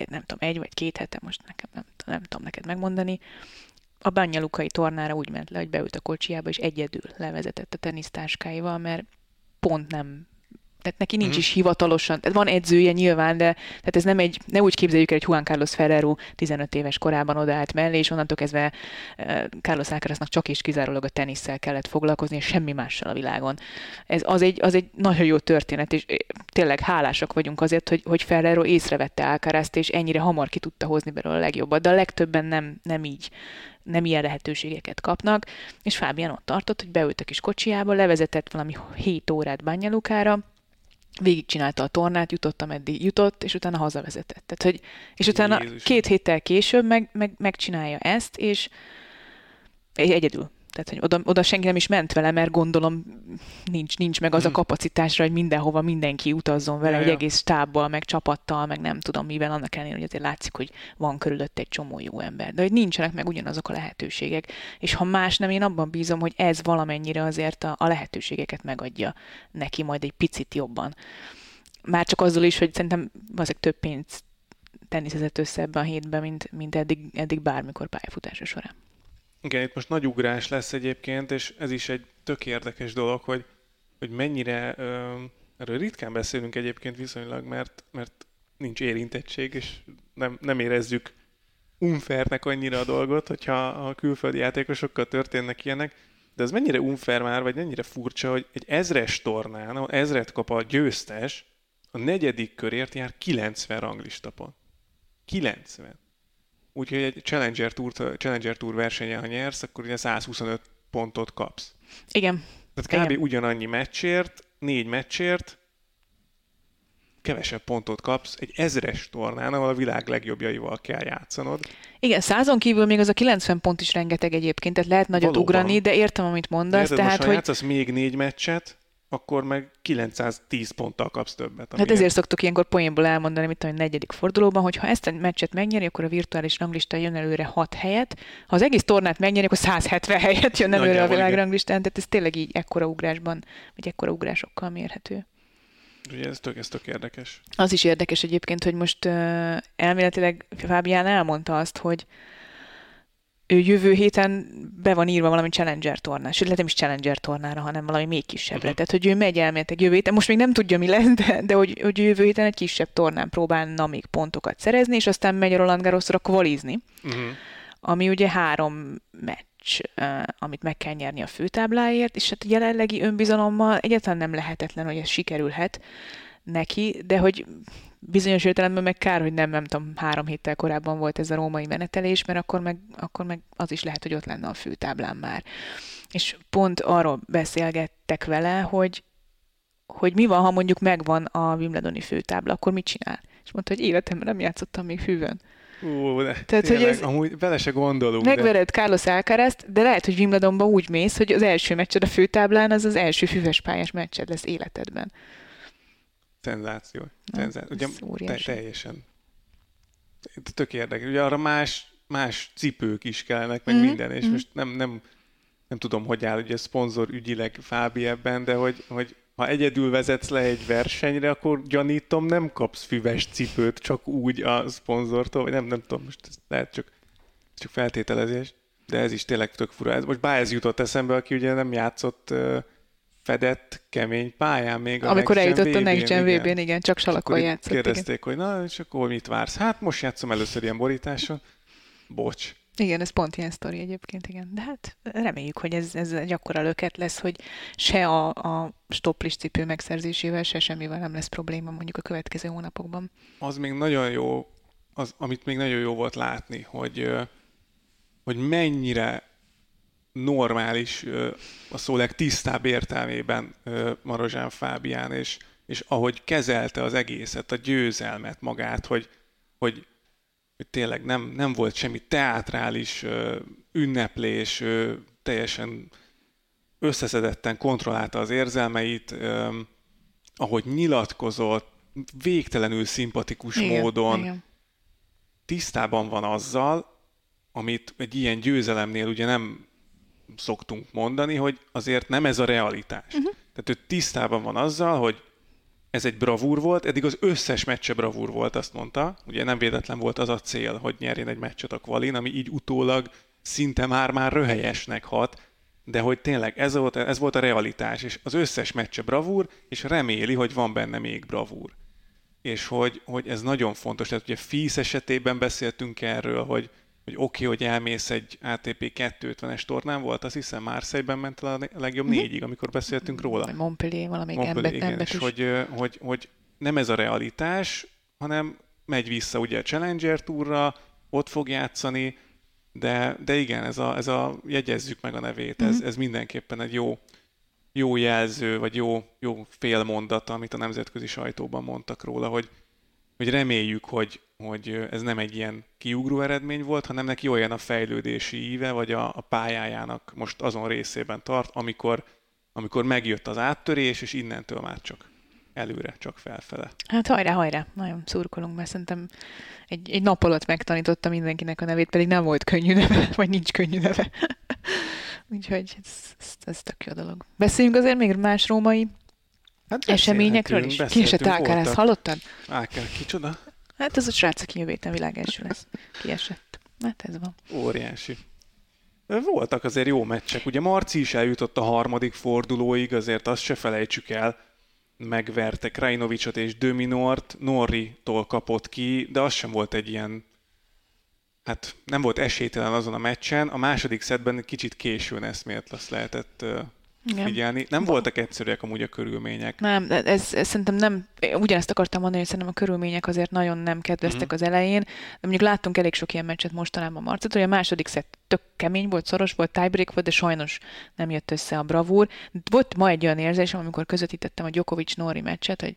nem tudom, egy vagy két hete, most nekem nem, nem tudom neked megmondani, a Banyalukai tornára úgy ment le, hogy beült a kocsiába, és egyedül levezetett a tenisztáskáival, mert pont nem tehát neki nincs mm. is hivatalosan, tehát van edzője nyilván, de tehát ez nem egy, ne úgy képzeljük el, hogy Juan Carlos Ferrero 15 éves korában odaállt mellé, és onnantól kezdve uh, Carlos Alcaraznak csak és kizárólag a tenisszel kellett foglalkozni, és semmi mással a világon. Ez az egy, az egy nagyon jó történet, és tényleg hálásak vagyunk azért, hogy, hogy Ferrero észrevette Alcarazt, és ennyire hamar ki tudta hozni belőle a legjobbat, de a legtöbben nem, nem így nem ilyen lehetőségeket kapnak, és Fábián ott tartott, hogy beült a kis kocsiába, levezetett valami 7 órát Banyalukára, végigcsinálta a tornát, jutott, ameddig jutott, és utána hazavezetett. Tehát, hogy, és utána Jézus. két héttel később meg, meg, megcsinálja ezt, és egyedül. Tehát, hogy oda, oda senki nem is ment vele, mert gondolom nincs, nincs meg az a hmm. kapacitásra, hogy mindenhova mindenki utazzon vele, ja, egy ja. egész stábbal, meg csapattal, meg nem tudom mivel, annak ellenére, hogy azért látszik, hogy van körülött egy csomó jó ember. De hogy nincsenek meg ugyanazok a lehetőségek. És ha más nem, én abban bízom, hogy ez valamennyire azért a, a lehetőségeket megadja neki majd egy picit jobban. Már csak azzal is, hogy szerintem azért több pénzt teniszezett össze ebben a hétben, mint, mint eddig, eddig bármikor pályafutása során. Igen, itt most nagy ugrás lesz egyébként, és ez is egy tök érdekes dolog, hogy, hogy mennyire, ö, erről ritkán beszélünk egyébként viszonylag, mert, mert nincs érintettség, és nem, nem érezzük unfairnek annyira a dolgot, hogyha a külföldi játékosokkal történnek ilyenek, de ez mennyire unfair már, vagy mennyire furcsa, hogy egy ezres tornán, ahol ezret kap a győztes, a negyedik körért jár 90 ranglistapon. 90. Úgyhogy egy Challenger Tour, Challenger Tour versenyen, ha nyersz, akkor ugye 125 pontot kapsz. Igen. Tehát kb. Igen. ugyanannyi meccsért, négy meccsért, kevesebb pontot kapsz egy ezres tornán, ahol a világ legjobbjaival kell játszanod. Igen, százon kívül még az a 90 pont is rengeteg egyébként, tehát lehet nagyot Valóban. ugrani, de értem, amit mondasz. Érted, tehát, most, ha hogy... játszasz még négy meccset, akkor meg 910 ponttal kapsz többet. Hát ezért szoktuk ilyenkor poénból elmondani, mit a negyedik fordulóban, hogy ha ezt a meccset megnyeri, akkor a virtuális ranglista jön előre 6 helyet. Ha az egész tornát megnyeri, akkor 170 helyet jön előre Nagyjából, a világranglistán, tehát ez tényleg így ekkora ugrásban, vagy ekkora ugrásokkal mérhető. Ugye ez tök, ez tök érdekes. Az is érdekes egyébként, hogy most uh, elméletileg Fábián elmondta azt, hogy jövő héten be van írva valami Challenger tornás, sőt, nem is Challenger tornára, hanem valami még kisebbre. Uh-huh. Tehát, hogy ő megy elméletek jövő héten, most még nem tudja, mi lesz, de, de hogy, hogy jövő héten egy kisebb tornán próbálna még pontokat szerezni, és aztán megy a Roland Garrosra kvalizni, uh-huh. ami ugye három meccs, uh, amit meg kell nyerni a főtábláért, és hát a jelenlegi önbizalommal egyáltalán nem lehetetlen, hogy ez sikerülhet neki, de hogy bizonyos értelemben meg kár, hogy nem, nem tudom, három héttel korábban volt ez a római menetelés, mert akkor meg, akkor meg az is lehet, hogy ott lenne a főtáblán már. És pont arról beszélgettek vele, hogy, hogy mi van, ha mondjuk megvan a Wimbledoni főtábla, akkor mit csinál? És mondta, hogy életemben nem játszottam még hűvön. Ú, de Tehát, tényleg, hogy ez, amúgy vele se gondolunk. Megvered de... Carlos alcaraz de lehet, hogy Wimbledonba úgy mész, hogy az első meccsed a főtáblán az az első füves pályás meccsed lesz életedben. Szenzáció. Szenzáció. Ugye, te, teljesen. Tök érdekes. Ugye arra más, más cipők is kellnek, meg mm-hmm. minden, és mm-hmm. most nem, nem, nem tudom, hogy áll ugye szponzor ügyileg Fábi ebben, de hogy, hogy ha egyedül vezetsz le egy versenyre, akkor gyanítom, nem kapsz füves cipőt csak úgy a szponzortól, vagy nem, nem tudom, most ez lehet csak, csak feltételezés, de ez is tényleg tök fura. Most Báez jutott eszembe, aki ugye nem játszott uh, fedett, kemény pályán még a Amikor eljutott a Next Gen VB-n, igen. csak salakon játszott. Kérdezték, igen. hogy na, és akkor mit vársz? Hát most játszom először ilyen borításon. Bocs. Igen, ez pont ilyen sztori egyébként, igen. De hát reméljük, hogy ez, ez egy akkora löket lesz, hogy se a, a stopplis cipő megszerzésével, se semmivel nem lesz probléma mondjuk a következő hónapokban. Az még nagyon jó, az, amit még nagyon jó volt látni, hogy, hogy mennyire normális, a szó legtisztább értelmében Marozsán Fábián, és, és ahogy kezelte az egészet, a győzelmet magát, hogy, hogy, hogy tényleg nem, nem volt semmi teátrális ünneplés, teljesen összeszedetten kontrollálta az érzelmeit, ahogy nyilatkozott, végtelenül szimpatikus igen, módon igen. tisztában van azzal, amit egy ilyen győzelemnél ugye nem szoktunk mondani, hogy azért nem ez a realitás. Uh-huh. Tehát ő tisztában van azzal, hogy ez egy bravúr volt, eddig az összes meccse bravúr volt, azt mondta. Ugye nem véletlen volt az a cél, hogy nyerjen egy meccset a kvalin, ami így utólag szinte már-már röhelyesnek hat, de hogy tényleg ez volt, ez volt a realitás, és az összes meccse bravúr, és reméli, hogy van benne még bravúr. És hogy, hogy ez nagyon fontos. Tehát ugye Físz esetében beszéltünk erről, hogy, hogy oké, okay, hogy elmész egy ATP 250-es tornán volt, azt hiszem Marseille-ben ment el a legjobb mm-hmm. négyig, amikor beszéltünk róla. Montpellier, valami Montpellier, igen, és hogy, hogy, hogy nem ez a realitás, hanem megy vissza ugye a Challenger túra, ott fog játszani, de, de igen, ez a, ez a jegyezzük meg a nevét, ez, mm-hmm. ez mindenképpen egy jó, jó jelző, vagy jó, jó félmondat, amit a nemzetközi sajtóban mondtak róla, hogy, hogy reméljük, hogy, hogy ez nem egy ilyen kiugró eredmény volt, hanem neki olyan a fejlődési íve, vagy a, a pályájának most azon részében tart, amikor, amikor megjött az áttörés, és innentől már csak előre, csak felfele. Hát hajrá, hajrá, nagyon szurkolunk, mert szerintem egy, egy nap alatt megtanította mindenkinek a nevét, pedig nem volt könnyű neve, vagy nincs könnyű neve. Úgyhogy ez, ez, ez tök jó dolog. Beszéljünk azért még más római hát eseményekről is. Kiesett Ákárász, hallottad? Ákár, kicsoda? Hát ez a srác, aki jövő héten világ első lesz. Kiesett. Hát ez van. Óriási. Voltak azért jó meccsek. Ugye Marci is eljutott a harmadik fordulóig, azért azt se felejtsük el. Megverte Krajinovicsot és Döminort, Norri-tól kapott ki, de az sem volt egy ilyen hát nem volt esélytelen azon a meccsen. A második szedben kicsit későn eszmélt, azt lehetett igen. figyelni. Nem voltak egyszerűek amúgy a körülmények. Nem, ez, ez szerintem nem, ugyanezt akartam mondani, hogy szerintem a körülmények azért nagyon nem kedveztek mm-hmm. az elején, de mondjuk láttunk elég sok ilyen meccset mostanában Marcet, hogy a második szett tök kemény volt, szoros volt, tiebreak volt, de sajnos nem jött össze a bravúr. Volt ma egy olyan érzésem, amikor közvetítettem a Djokovic-Nori meccset, hogy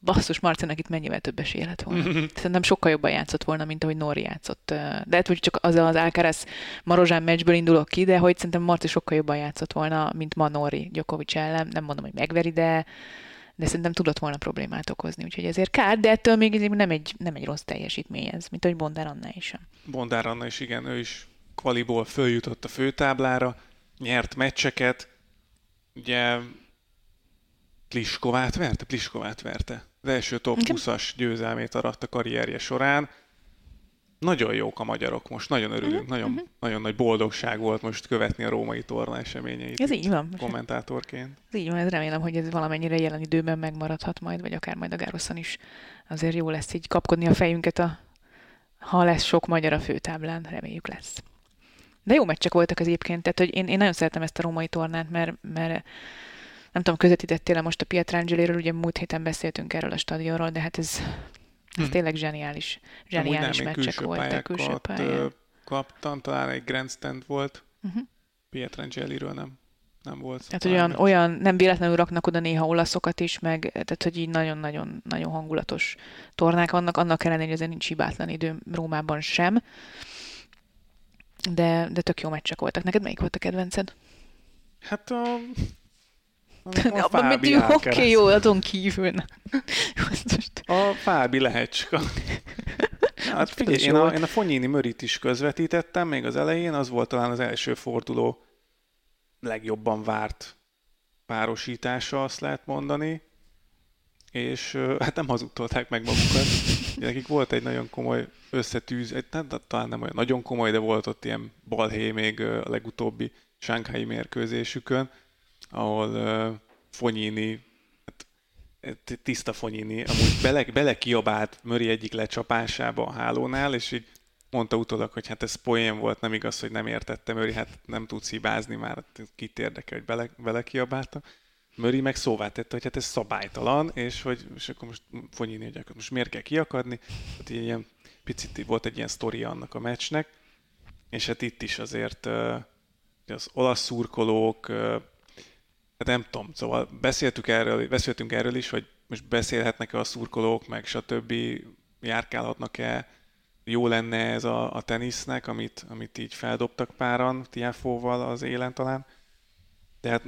basszus, Marcinak itt mennyivel több esély lett volna. Mm-hmm. Szerintem sokkal jobban játszott volna, mint ahogy Nori játszott. De hát, hogy csak az az Alcaraz Marozsán meccsből indulok ki, de hogy szerintem Marci sokkal jobban játszott volna, mint ma Nori Djokovic ellen. Nem mondom, hogy megveri, de, de szerintem tudott volna problémát okozni. Úgyhogy ezért kár, de ettől még nem egy, nem egy rossz teljesítmény ez, mint ahogy Bondár Anna is sem. Bondár Anna is, igen, ő is kvaliból följutott a főtáblára, nyert meccseket, ugye Pliskovát verte? Pliskovát verte az első top 20-as győzelmét aratta karrierje során. nagyon jók a magyarok most, nagyon örülünk, uh-huh, nagyon, uh-huh. nagyon nagy boldogság volt most követni a római torna eseményeit. Ez így van. Kommentátorként. Ez így van, ez remélem, hogy ez valamennyire jelen időben megmaradhat majd, vagy akár majd a Gároszon is. Azért jó lesz így kapkodni a fejünket, a, ha lesz sok magyar a főtáblán, reméljük lesz. De jó meccsek voltak az egyébként, tehát hogy én, én nagyon szeretem ezt a római tornát, mert, mert nem tudom, közvetítettél most a Pietrangeliről, ugye múlt héten beszéltünk erről a stadionról, de hát ez, ez hmm. tényleg zseniális, zseniális nem, meccsek voltak. Külső pályán. kaptam, talán egy grandstand volt, uh-huh. Pietrangeliről nem nem volt. Tehát olyan, olyan, nem véletlenül raknak oda néha olaszokat is, meg tehát, hogy így nagyon-nagyon nagyon hangulatos tornák vannak, annak ellenére, hogy azért nincs hibátlan idő Rómában sem. De, de tök jó meccsek voltak. Neked melyik volt a kedvenced? Hát a... A, a Fábi Oké, okay, jó, azon kívül. a Fábi lehecska. Hát figyelj, én a, én a Fonyini Mörit is közvetítettem még az elején, az volt talán az első forduló legjobban várt párosítása, azt lehet mondani, és hát nem hazudtolták meg magukat. Nekik volt egy nagyon komoly összetűz, egy, nem, talán nem olyan nagyon komoly, de volt ott ilyen balhé még a legutóbbi sánkhái mérkőzésükön, ahol uh, Fonyini, hát, tiszta Fonyini, amúgy bele, bele kiabált Möri egyik lecsapásába a hálónál, és így mondta utólag, hogy hát ez poén volt, nem igaz, hogy nem értettem, Möri, hát nem tudsz hibázni már, kit érdekel, hogy bele, bele kiabálta. Möri meg szóvá tette, hogy hát ez szabálytalan, és hogy és akkor most Fonyini, hogy akkor most miért kell kiakadni. Hát ilyen picit volt egy ilyen sztoria annak a meccsnek, és hát itt is azért az olasz szurkolók, hát nem tudom, szóval beszéltük erről, beszéltünk erről is, hogy most beszélhetnek-e a szurkolók, meg stb. járkálhatnak-e jó lenne ez a, a tenisznek, amit, amit így feldobtak páran Tiafóval az élen talán. De hát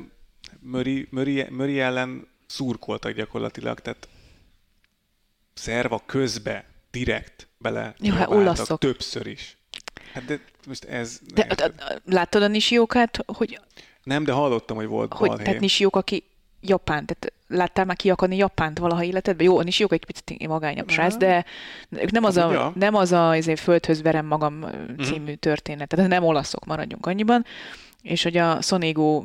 Möri, Möri, Möri ellen szurkoltak gyakorlatilag, tehát szerva közbe, direkt bele Jó, hát olaszok. többször is. Hát de most ez... De, de, láttad a Nisiókát, hogy... Nem, de hallottam, hogy volt hogy, balhé. Tehát Nisiók, aki Japán, tehát láttál már kiakadni Japánt valaha életedben? Jó, is jók egy picit magányabb srác, de nem az a, ja. nem az a azért földhöz verem magam mhm. című mm. történet, tehát nem olaszok, maradjunk annyiban, és hogy a Sonégo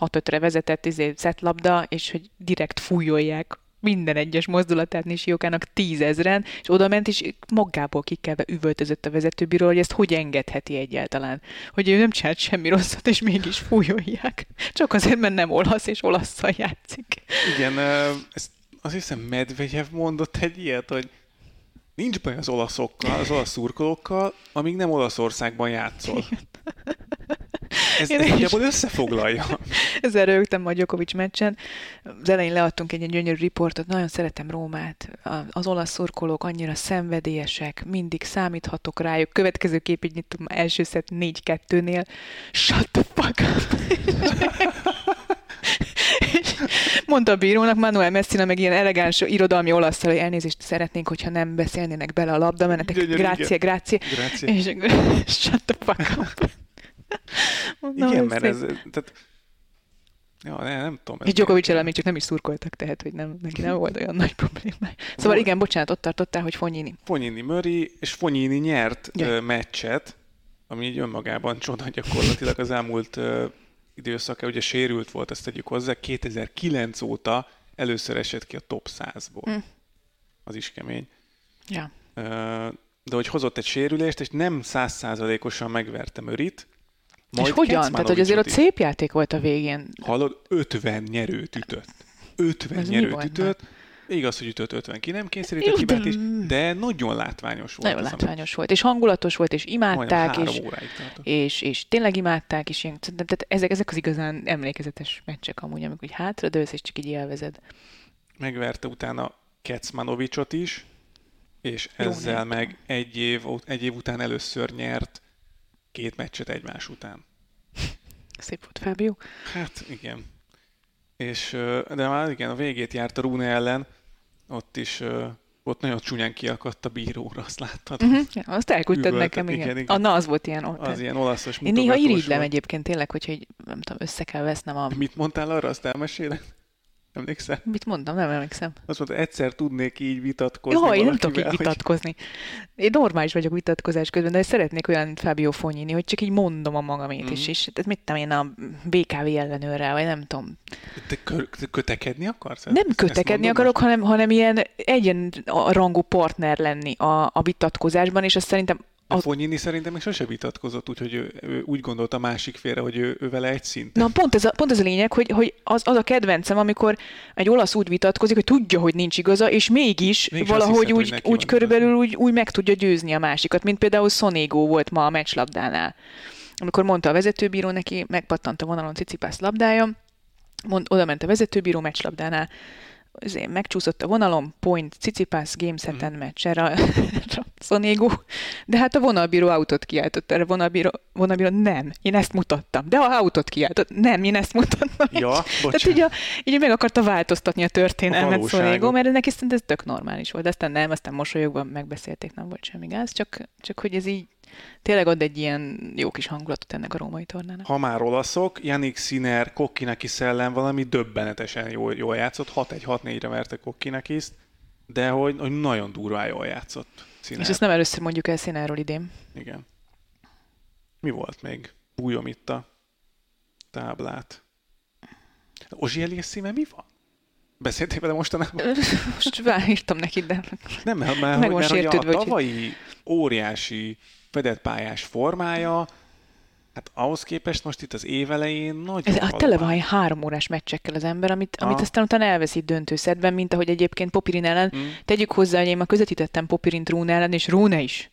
6-5-re vezetett izé, szetlabda, és hogy direkt fújolják minden egyes mozdulatát Nisiókának tízezren, és oda ment, és magából kikelve üvöltözött a vezetőbíról, hogy ezt hogy engedheti egyáltalán. Hogy ő nem csinált semmi rosszat, és mégis fújolják. Csak azért, mert nem olasz, és olaszszal játszik. Igen, ezt azt hiszem Medvegyev mondott egy ilyet, hogy nincs baj az olaszokkal, az olasz szurkolókkal, amíg nem Olaszországban játszol. Ez nagyjából összefoglalja. Ezzel rögtem a Djokovic meccsen. Az elején leadtunk egy, egy gyönyörű riportot, nagyon szeretem Rómát. Az olasz szurkolók annyira szenvedélyesek, mindig számíthatok rájuk. Következő kép így nyitom, első szett 4-2-nél. Shut the fuck up! mondta a bírónak, Manuel Messina meg ilyen elegáns irodalmi olaszszal, hogy elnézést szeretnénk, hogyha nem beszélnének bele a labdamenetek. Grácie, grácie. És shut the fuck up. Mondom, Igen, mert ez, tehát, Ja, nem, nem tudom. És Djokovic ellen még csak nem is szurkoltak, tehát hogy nem, neki nem volt olyan nagy probléma. Szóval igen, bocsánat, ott tartottál, hogy Fonyini. Fonyini Möri, és Fonyini nyert ja. meccset, ami így önmagában csoda gyakorlatilag az elmúlt időszaka, ugye sérült volt, ezt tegyük hozzá, 2009 óta először esett ki a top 100-ból. Mm. Az is kemény. Ja. De hogy hozott egy sérülést, és nem százszázalékosan megverte Mörit, majd és hogyan? Tehát, hogy azért ott szép játék volt a végén. Hallod, 50 nyerőt ütött. 50 Ez nyerőt ütött. Igaz, hogy ütött 50 ki, nem kényszerített hibát is, de nagyon látványos volt. Nagyon látványos volt, és hangulatos volt, és imádták, és, és, és tényleg imádták, és ilyen, tehát ezek, ezek az igazán emlékezetes meccsek amúgy, amikor így hátra dőlsz, és csak így élvezed. Megverte utána Kecmanovicsot is, és Jó ezzel meg egy év, egy év után először nyert két meccset egymás után. Szép volt, Fábio. Hát igen. És, de már igen, a végét járt a Rune ellen, ott is ott nagyon csúnyán kiakadt a bíróra, azt láttad? Uh-huh. Ja, azt elküldted nekem, igen. igen, igen. Ah, na, az volt ilyen. Ott. Az ilyen olaszos Én néha irigylem egyébként tényleg, hogyha így, nem tudom, össze kell vesznem a... Mit mondtál arra, azt elmesélek? Emlékszel? Mit mondtam? Nem emlékszem. Azt mondta, egyszer tudnék így vitatkozni Jó, én nem tudok így vitatkozni. Én normális vagyok vitatkozás közben, de szeretnék olyan, Fábio Fonyini, hogy csak így mondom a magamét Mhm. is, és tehát mit tudom én a BKV ellenőrrel, vagy nem tudom. Te, kö- te kötekedni akarsz? Nem Ezt- ezt kötekedni mondod akarok, hanem, hanem ilyen egyen rangú partner lenni a, a vitatkozásban, és azt szerintem A Fonyini szerintem még sose vitatkozott, úgyhogy ő, ő úgy gondolta a másik félre, hogy ő, ő vele egy szinten. Na, pont ez a, pont ez a lényeg, hogy, hogy az, az a kedvencem, amikor egy olasz úgy vitatkozik, hogy tudja, hogy nincs igaza, és mégis, Mégis valahogy hiszed, úgy, úgy van körülbelül úgy, úgy meg tudja győzni a másikat, mint például Sonego volt ma a meccslabdánál. Amikor mondta a vezetőbíró neki, megpattant a vonalon Cicipász labdája, mond, oda ment a vezetőbíró meccslabdánál, azért megcsúszott a vonalon, point, Cicipász, game seten Mhm. match, erre a, erre a Sonego, de hát a vonalbíró autót kiáltott, erre a vonalbíró, vonalbíró nem, én ezt mutattam, de a autót kiáltott, nem, én ezt mutattam. Ja, Tehát így, a, így meg akarta változtatni a A történelmet valóságot. Sonego, mert neki szerintem ez tök normális volt. De aztán nem, aztán mosolyogva megbeszélték, nem volt semmi gáz, csak, csak hogy ez így tényleg ad egy ilyen jó kis hangulatot ennek a római tornának. Ha már olaszok, Janik Sinner, Kokkinaki szellem valami döbbenetesen jól, jól játszott, 6-1-6-4-re verte Kokkinakiszt, de hogy, hogy nagyon durván jól játszott Sinner. És ezt nem először mondjuk el Színáról idén. Igen. Mi volt még? Bújom itt a táblát. Ozsieli szíme mi van? Beszéltél vele mostanában? Most írtam neki, de Nem, mert, mert, mert hogy a tavalyi óriási fedett pályás formája, hát ahhoz képest most itt az évelején nagyon ez, hát halvány. tele van ilyen három órás meccsekkel az ember, amit, amit Aha. aztán utána elveszít döntőszedben, mint ahogy egyébként Popirin ellen. Mm. Tegyük hozzá, hogy én már közvetítettem Popirint Rune ellen, és Rune is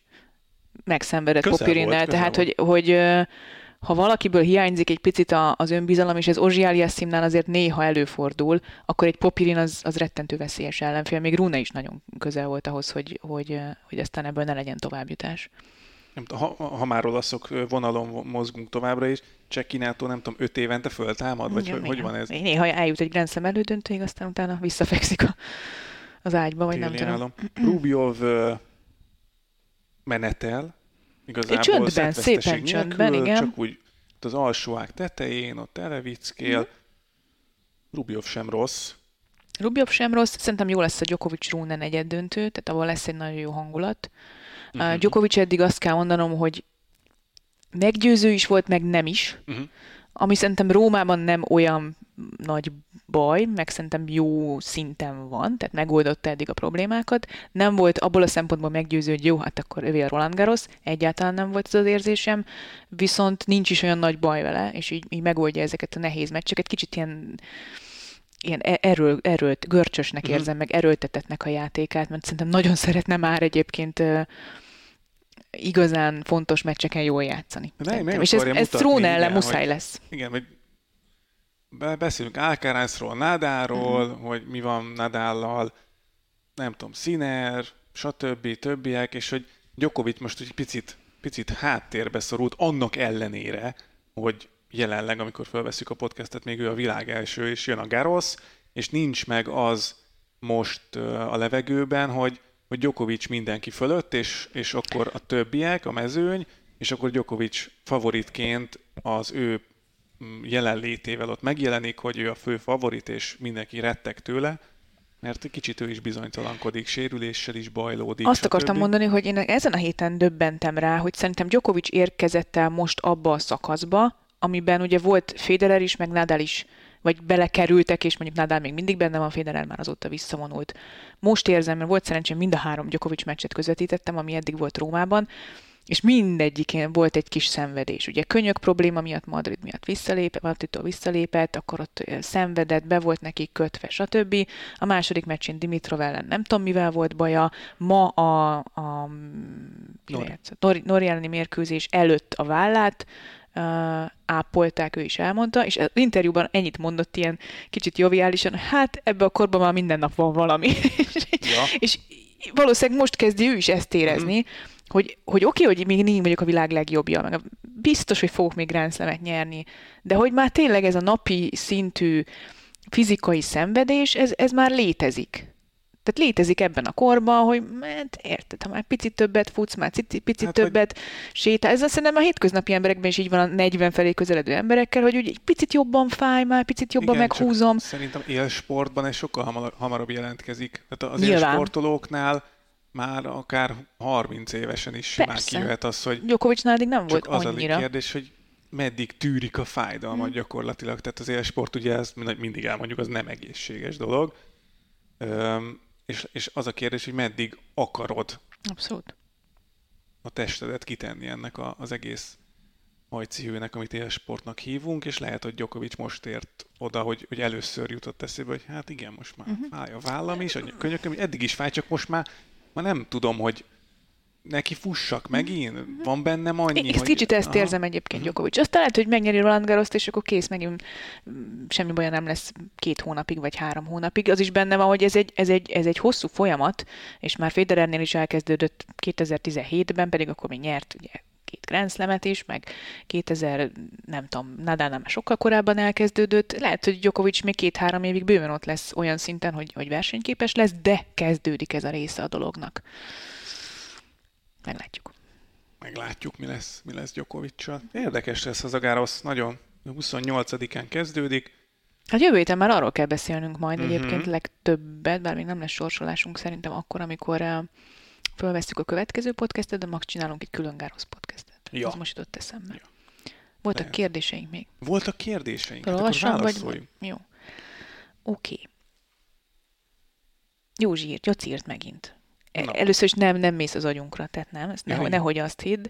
megszenvedett Közel Popirinnel. volt, Tehát, volt. hogy, hogy ha valakiből hiányzik egy picit a, az önbizalom, és ez Ozsiáliasszimnál azért néha előfordul, akkor egy Popirin az, az rettentő veszélyes ellenfél. Még Rune is nagyon közel volt ahhoz, hogy, hogy, hogy aztán ebből ne legyen továbbjutás. Nem tudom, ha, ha már olaszok vonalon mozgunk továbbra is, Csekkinától nem tudom, öt évente föltámad, vagy Igen, hogy, hogy igen. van ez? Néha eljut egy Grand Slam elődöntőig, aztán utána visszafekszik a, az ágyba, vagy nem Téli tudom. álom. Rubjov ö, menetel, igazából csöndben, szépen csöndben, nélkül, igen. Csak úgy az alsó ág tetején, ott elevickél. Mhm. Rubjov sem rossz. Rubjov sem rossz, szerintem jó lesz a Djokovic Rune negyed döntő, tehát abban lesz egy nagyon jó hangulat. Mhm. Uh, Djokovic eddig azt kell mondanom, hogy meggyőző is volt, meg nem is, Mhm. ami szerintem Rómában nem olyan nagy baj, meg szerintem jó szinten van, tehát megoldotta eddig a problémákat. Nem volt abból a szempontból meggyőző, hogy jó, hát akkor övé a Roland Garros, egyáltalán nem volt ez az érzésem, viszont nincs is olyan nagy baj vele, és így, így megoldja ezeket a nehéz meccseket. Kicsit ilyen ilyen e- eről, erőlt, görcsösnek Mhm. érzem, meg erőltetetnek a játékát, mert szerintem nagyon szeretne már egyébként igazán fontos meccseken jól játszani. De Szerintem. meg És ez, ez Tróne ellen muszáj hogy- lesz. Igen, hogy be- beszélünk Alcarazról, Nadáról, Mhm. hogy mi van Nadállal, nem tudom, Sinner, stb. többiek, és hogy Djokovic most egy picit, picit háttérbe szorult, annak ellenére, hogy jelenleg, amikor felveszük a podcastet, még ő a világ első, és jön a Garros, és nincs meg az most a levegőben, hogy, hogy Djokovic mindenki fölött, és, és akkor a többiek, a mezőny, és akkor Djokovic favoritként az ő mm, jelenlétével ott megjelenik, hogy ő a fő favorit, és mindenki retteg tőle, mert egy kicsit ő is bizonytalankodik, sérüléssel is bajlódik. Azt akartam mondani, hogy én ezen a héten döbbentem rá, hogy szerintem Djokovic érkezett el most abba a szakaszba, amiben ugye volt Federer is, meg Nadal is, vagy belekerültek, és mondjuk Nadal még mindig benne van, Federer már azóta visszavonult. Most érzem, mert volt szerencsém mind a három Djokovic meccset közvetítettem, ami eddig volt Rómában, és mindegyikén volt egy kis szenvedés. Ugye könyök probléma miatt Madrid miatt visszalépett, Madridtól visszalépett, akkor ott szenvedett, be volt neki kötve, stb. A második meccsén Dimitrov ellen nem tudom mivel volt baja. Ma a, a Nori. Nori. Nori, elleni mérkőzés előtt a vállát ápolták, ő is elmondta, és az interjúban ennyit mondott ilyen kicsit joviálisan, hát ebbe a korban már minden nap van valami. Ja. és valószínűleg most kezdi ő is ezt érezni, Mhm. hogy, hogy oké, okay, hogy még nem vagyok a világ legjobbja, meg biztos, hogy fogok még Grand Slam-et nyerni, de hogy már tényleg ez a napi szintű fizikai szenvedés, ez, ez már létezik. Tehát létezik ebben a korban, hogy mert érted, ha már picit többet futsz, már picit, picit hát, többet hogy... sétál. Ez azt szerintem a hétköznapi emberekben is így van a 40 felé közeledő emberekkel, hogy úgy egy picit jobban fáj, már picit jobban Igen, meghúzom. Szerintem élsportban ez sokkal hamar, hamarabb jelentkezik. Tehát az Nyilván. élsportolóknál már akár 30 évesen is Persze. már kijöhet az, hogy... Djokovicnál addig nem volt az annyira. az a kérdés, hogy meddig tűrik a fájdalmat hmm. gyakorlatilag. Tehát az élsport ugye ezt mindig elmondjuk, az nem egészséges dolog. És, és az a kérdés, hogy meddig akarod Abszolút. a testedet kitenni ennek a, az egész hajcihőnek, amit élsportnak hívunk, és lehet, hogy Djokovic most ért oda, hogy, hogy először jutott eszébe, hogy hát igen, most már uh-huh. fáj a vállam is, a könyököm, eddig is fáj, csak most már, már nem tudom, hogy neki fussak megint? Van bennem annyi, Én hogy... kicsit ezt Aha. érzem egyébként Djokovic. Aztán lehet, hogy megnyeri Roland garros és akkor kész, megint semmi baj nem lesz két hónapig, vagy három hónapig. Az is benne van, hogy ez egy, ez egy, ez egy hosszú folyamat, és már Federernél is elkezdődött 2017-ben, pedig akkor még nyert ugye két Grand Slam-et is, meg 2000, nem tudom, Nadal nem sokkal korábban elkezdődött. Lehet, hogy Djokovic még két-három évig bőven ott lesz olyan szinten, hogy, hogy versenyképes lesz, de kezdődik ez a része a dolognak. Meglátjuk. Meglátjuk, mi lesz, mi lesz Gyokovicsal. Érdekes lesz az a Gárosz, nagyon. 28-án kezdődik. Hát jövő héten már arról kell beszélnünk majd uh-huh. egyébként legtöbbet, bár még nem lesz sorsolásunk szerintem akkor, amikor uh, a következő podcastet, de max csinálunk egy külön Gárosz podcastet. Ja. Az most jutott eszembe. Ja. Voltak Lehet. kérdéseink még. Voltak kérdéseink. Hát akkor vagy... Jó. Oké. Okay. Józsi írt, Joci írt megint. Na. Először is nem, nem mész az agyunkra, tehát nem, ezt nehogy, nehogy azt hidd.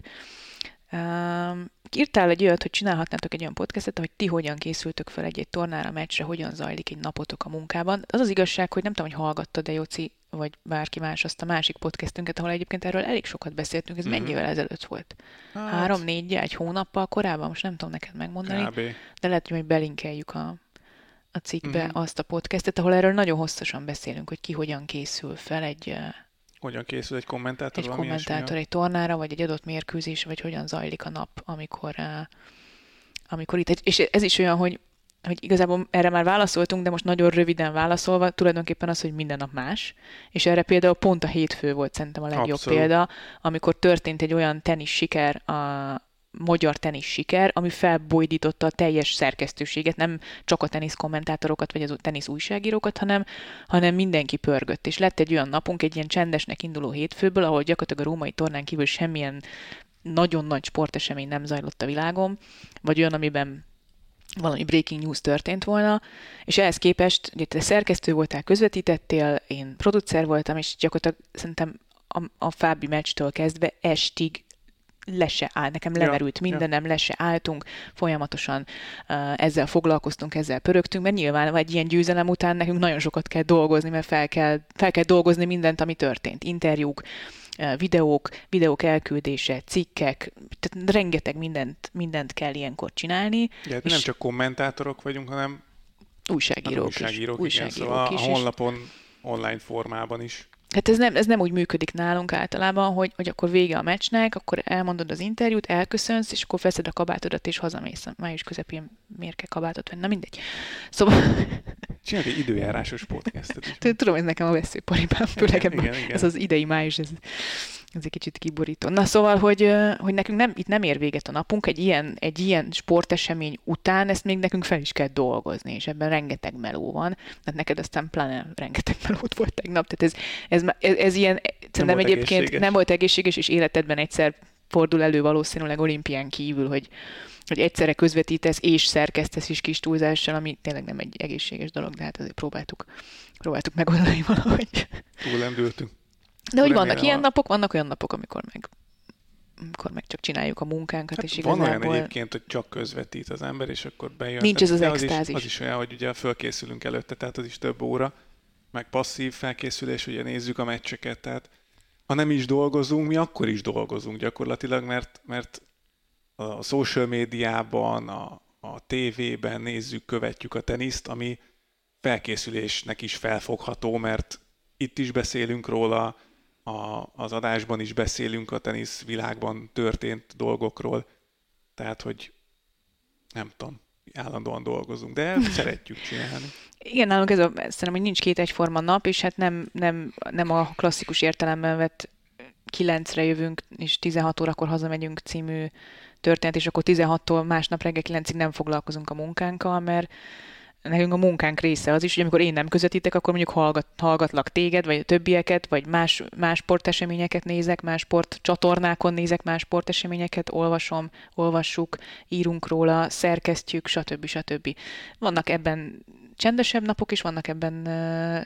Uh, írtál egy olyat, hogy csinálhatnátok egy olyan podcastet, hogy ti hogyan készültök fel egy-egy tornára, meccsre, hogyan zajlik egy napotok a munkában. Az az igazság, hogy nem tudom, hogy hallgattad de Jóci, vagy bárki más azt a másik podcastünket, ahol egyébként erről elég sokat beszéltünk, ez mm-hmm. mennyivel ezelőtt volt? Hát. Három, négy, egy hónappal korábban, most nem tudom neked megmondani, Kb. de lehet, hogy majd belinkeljük a, a cikkbe mm-hmm. azt a podcastet, ahol erről nagyon hosszasan beszélünk, hogy ki hogyan készül fel egy hogyan készül egy kommentátor? Egy kommentátor egy tornára, vagy egy adott mérkőzés, vagy hogyan zajlik a nap, amikor, uh, amikor itt. És ez is olyan, hogy hogy igazából erre már válaszoltunk, de most nagyon röviden válaszolva, tulajdonképpen az, hogy minden nap más, és erre például pont a hétfő volt szerintem a legjobb Abszolút. példa, amikor történt egy olyan tenis siker a, magyar tenisz siker, ami felbojdította a teljes szerkesztőséget, nem csak a tenisz kommentátorokat, vagy az tenisz újságírókat, hanem, hanem mindenki pörgött. És lett egy olyan napunk, egy ilyen csendesnek induló hétfőből, ahol gyakorlatilag a római tornán kívül semmilyen nagyon nagy sportesemény nem zajlott a világon, vagy olyan, amiben valami breaking news történt volna, és ehhez képest, ugye te szerkesztő voltál, közvetítettél, én producer voltam, és gyakorlatilag szerintem a, a Fábi meccstől kezdve estig le se áll, nekem leverült ja, mindenem, ja. le se álltunk, folyamatosan uh, ezzel foglalkoztunk, ezzel pörögtünk, mert nyilván egy ilyen győzelem után nekünk nagyon sokat kell dolgozni, mert fel kell, fel kell dolgozni mindent, ami történt. Interjúk, uh, videók, videók elküldése, cikkek, tehát rengeteg mindent, mindent kell ilyenkor csinálni. Ja, és nem csak kommentátorok vagyunk, hanem újságírók, újságírók, is. újságírók igen, szóval is, a honlapon online formában is. Hát ez nem, ez nem úgy működik nálunk általában, hogy, hogy akkor vége a meccsnek, akkor elmondod az interjút, elköszönsz, és akkor veszed a kabátodat, és hazamész. Május közepén miért kell kabátot venni? Na mindegy. Szóval... Csinálj egy időjárásos podcastot is. Tudom, ez nekem a veszőparipám, főleg igen, igen, igen. ez az idei május, ez ez egy kicsit kiborító. Na szóval, hogy, hogy nekünk nem, itt nem ér véget a napunk, egy ilyen, egy ilyen sportesemény után ezt még nekünk fel is kell dolgozni, és ebben rengeteg meló van. Hát neked aztán pláne rengeteg melót volt tegnap, tehát ez, ez, ez, ez ilyen, szerintem egyébként egészséges. nem volt egészséges, és életedben egyszer fordul elő valószínűleg olimpián kívül, hogy, hogy egyszerre közvetítesz és szerkesztesz is kis túlzással, ami tényleg nem egy egészséges dolog, de hát azért próbáltuk, próbáltuk megoldani valahogy. Túlendültünk. De hogy vannak ilyen napok, vannak olyan napok, amikor meg amikor meg csak csináljuk a munkánkat, hát és igazából... Van olyan egyébként, hogy csak közvetít az ember, és akkor bejön. Nincs ez az de extázis. Az is, az is olyan, hogy ugye fölkészülünk előtte, tehát az is több óra, meg passzív felkészülés, ugye nézzük a meccseket, tehát ha nem is dolgozunk, mi akkor is dolgozunk gyakorlatilag, mert, mert a social médiában, a, a tévében nézzük, követjük a teniszt, ami felkészülésnek is felfogható, mert itt is beszélünk róla, a, az adásban is beszélünk a tenisz világban történt dolgokról, tehát, hogy nem tudom, állandóan dolgozunk, de szeretjük csinálni. Igen, nálunk ez a, szerintem, hogy nincs két egyforma nap, és hát nem, nem, nem a klasszikus értelemben vett kilencre jövünk, és 16 órakor hazamegyünk című történet, és akkor 16-tól másnap reggel 9-ig nem foglalkozunk a munkánkkal, mert nekünk a munkánk része az is, hogy amikor én nem közvetítek, akkor mondjuk hallgat, hallgatlak téged, vagy a többieket, vagy más, más sporteseményeket nézek, más sport csatornákon nézek más sporteseményeket, olvasom, olvassuk, írunk róla, szerkesztjük, stb. stb. Vannak ebben csendesebb napok, és vannak ebben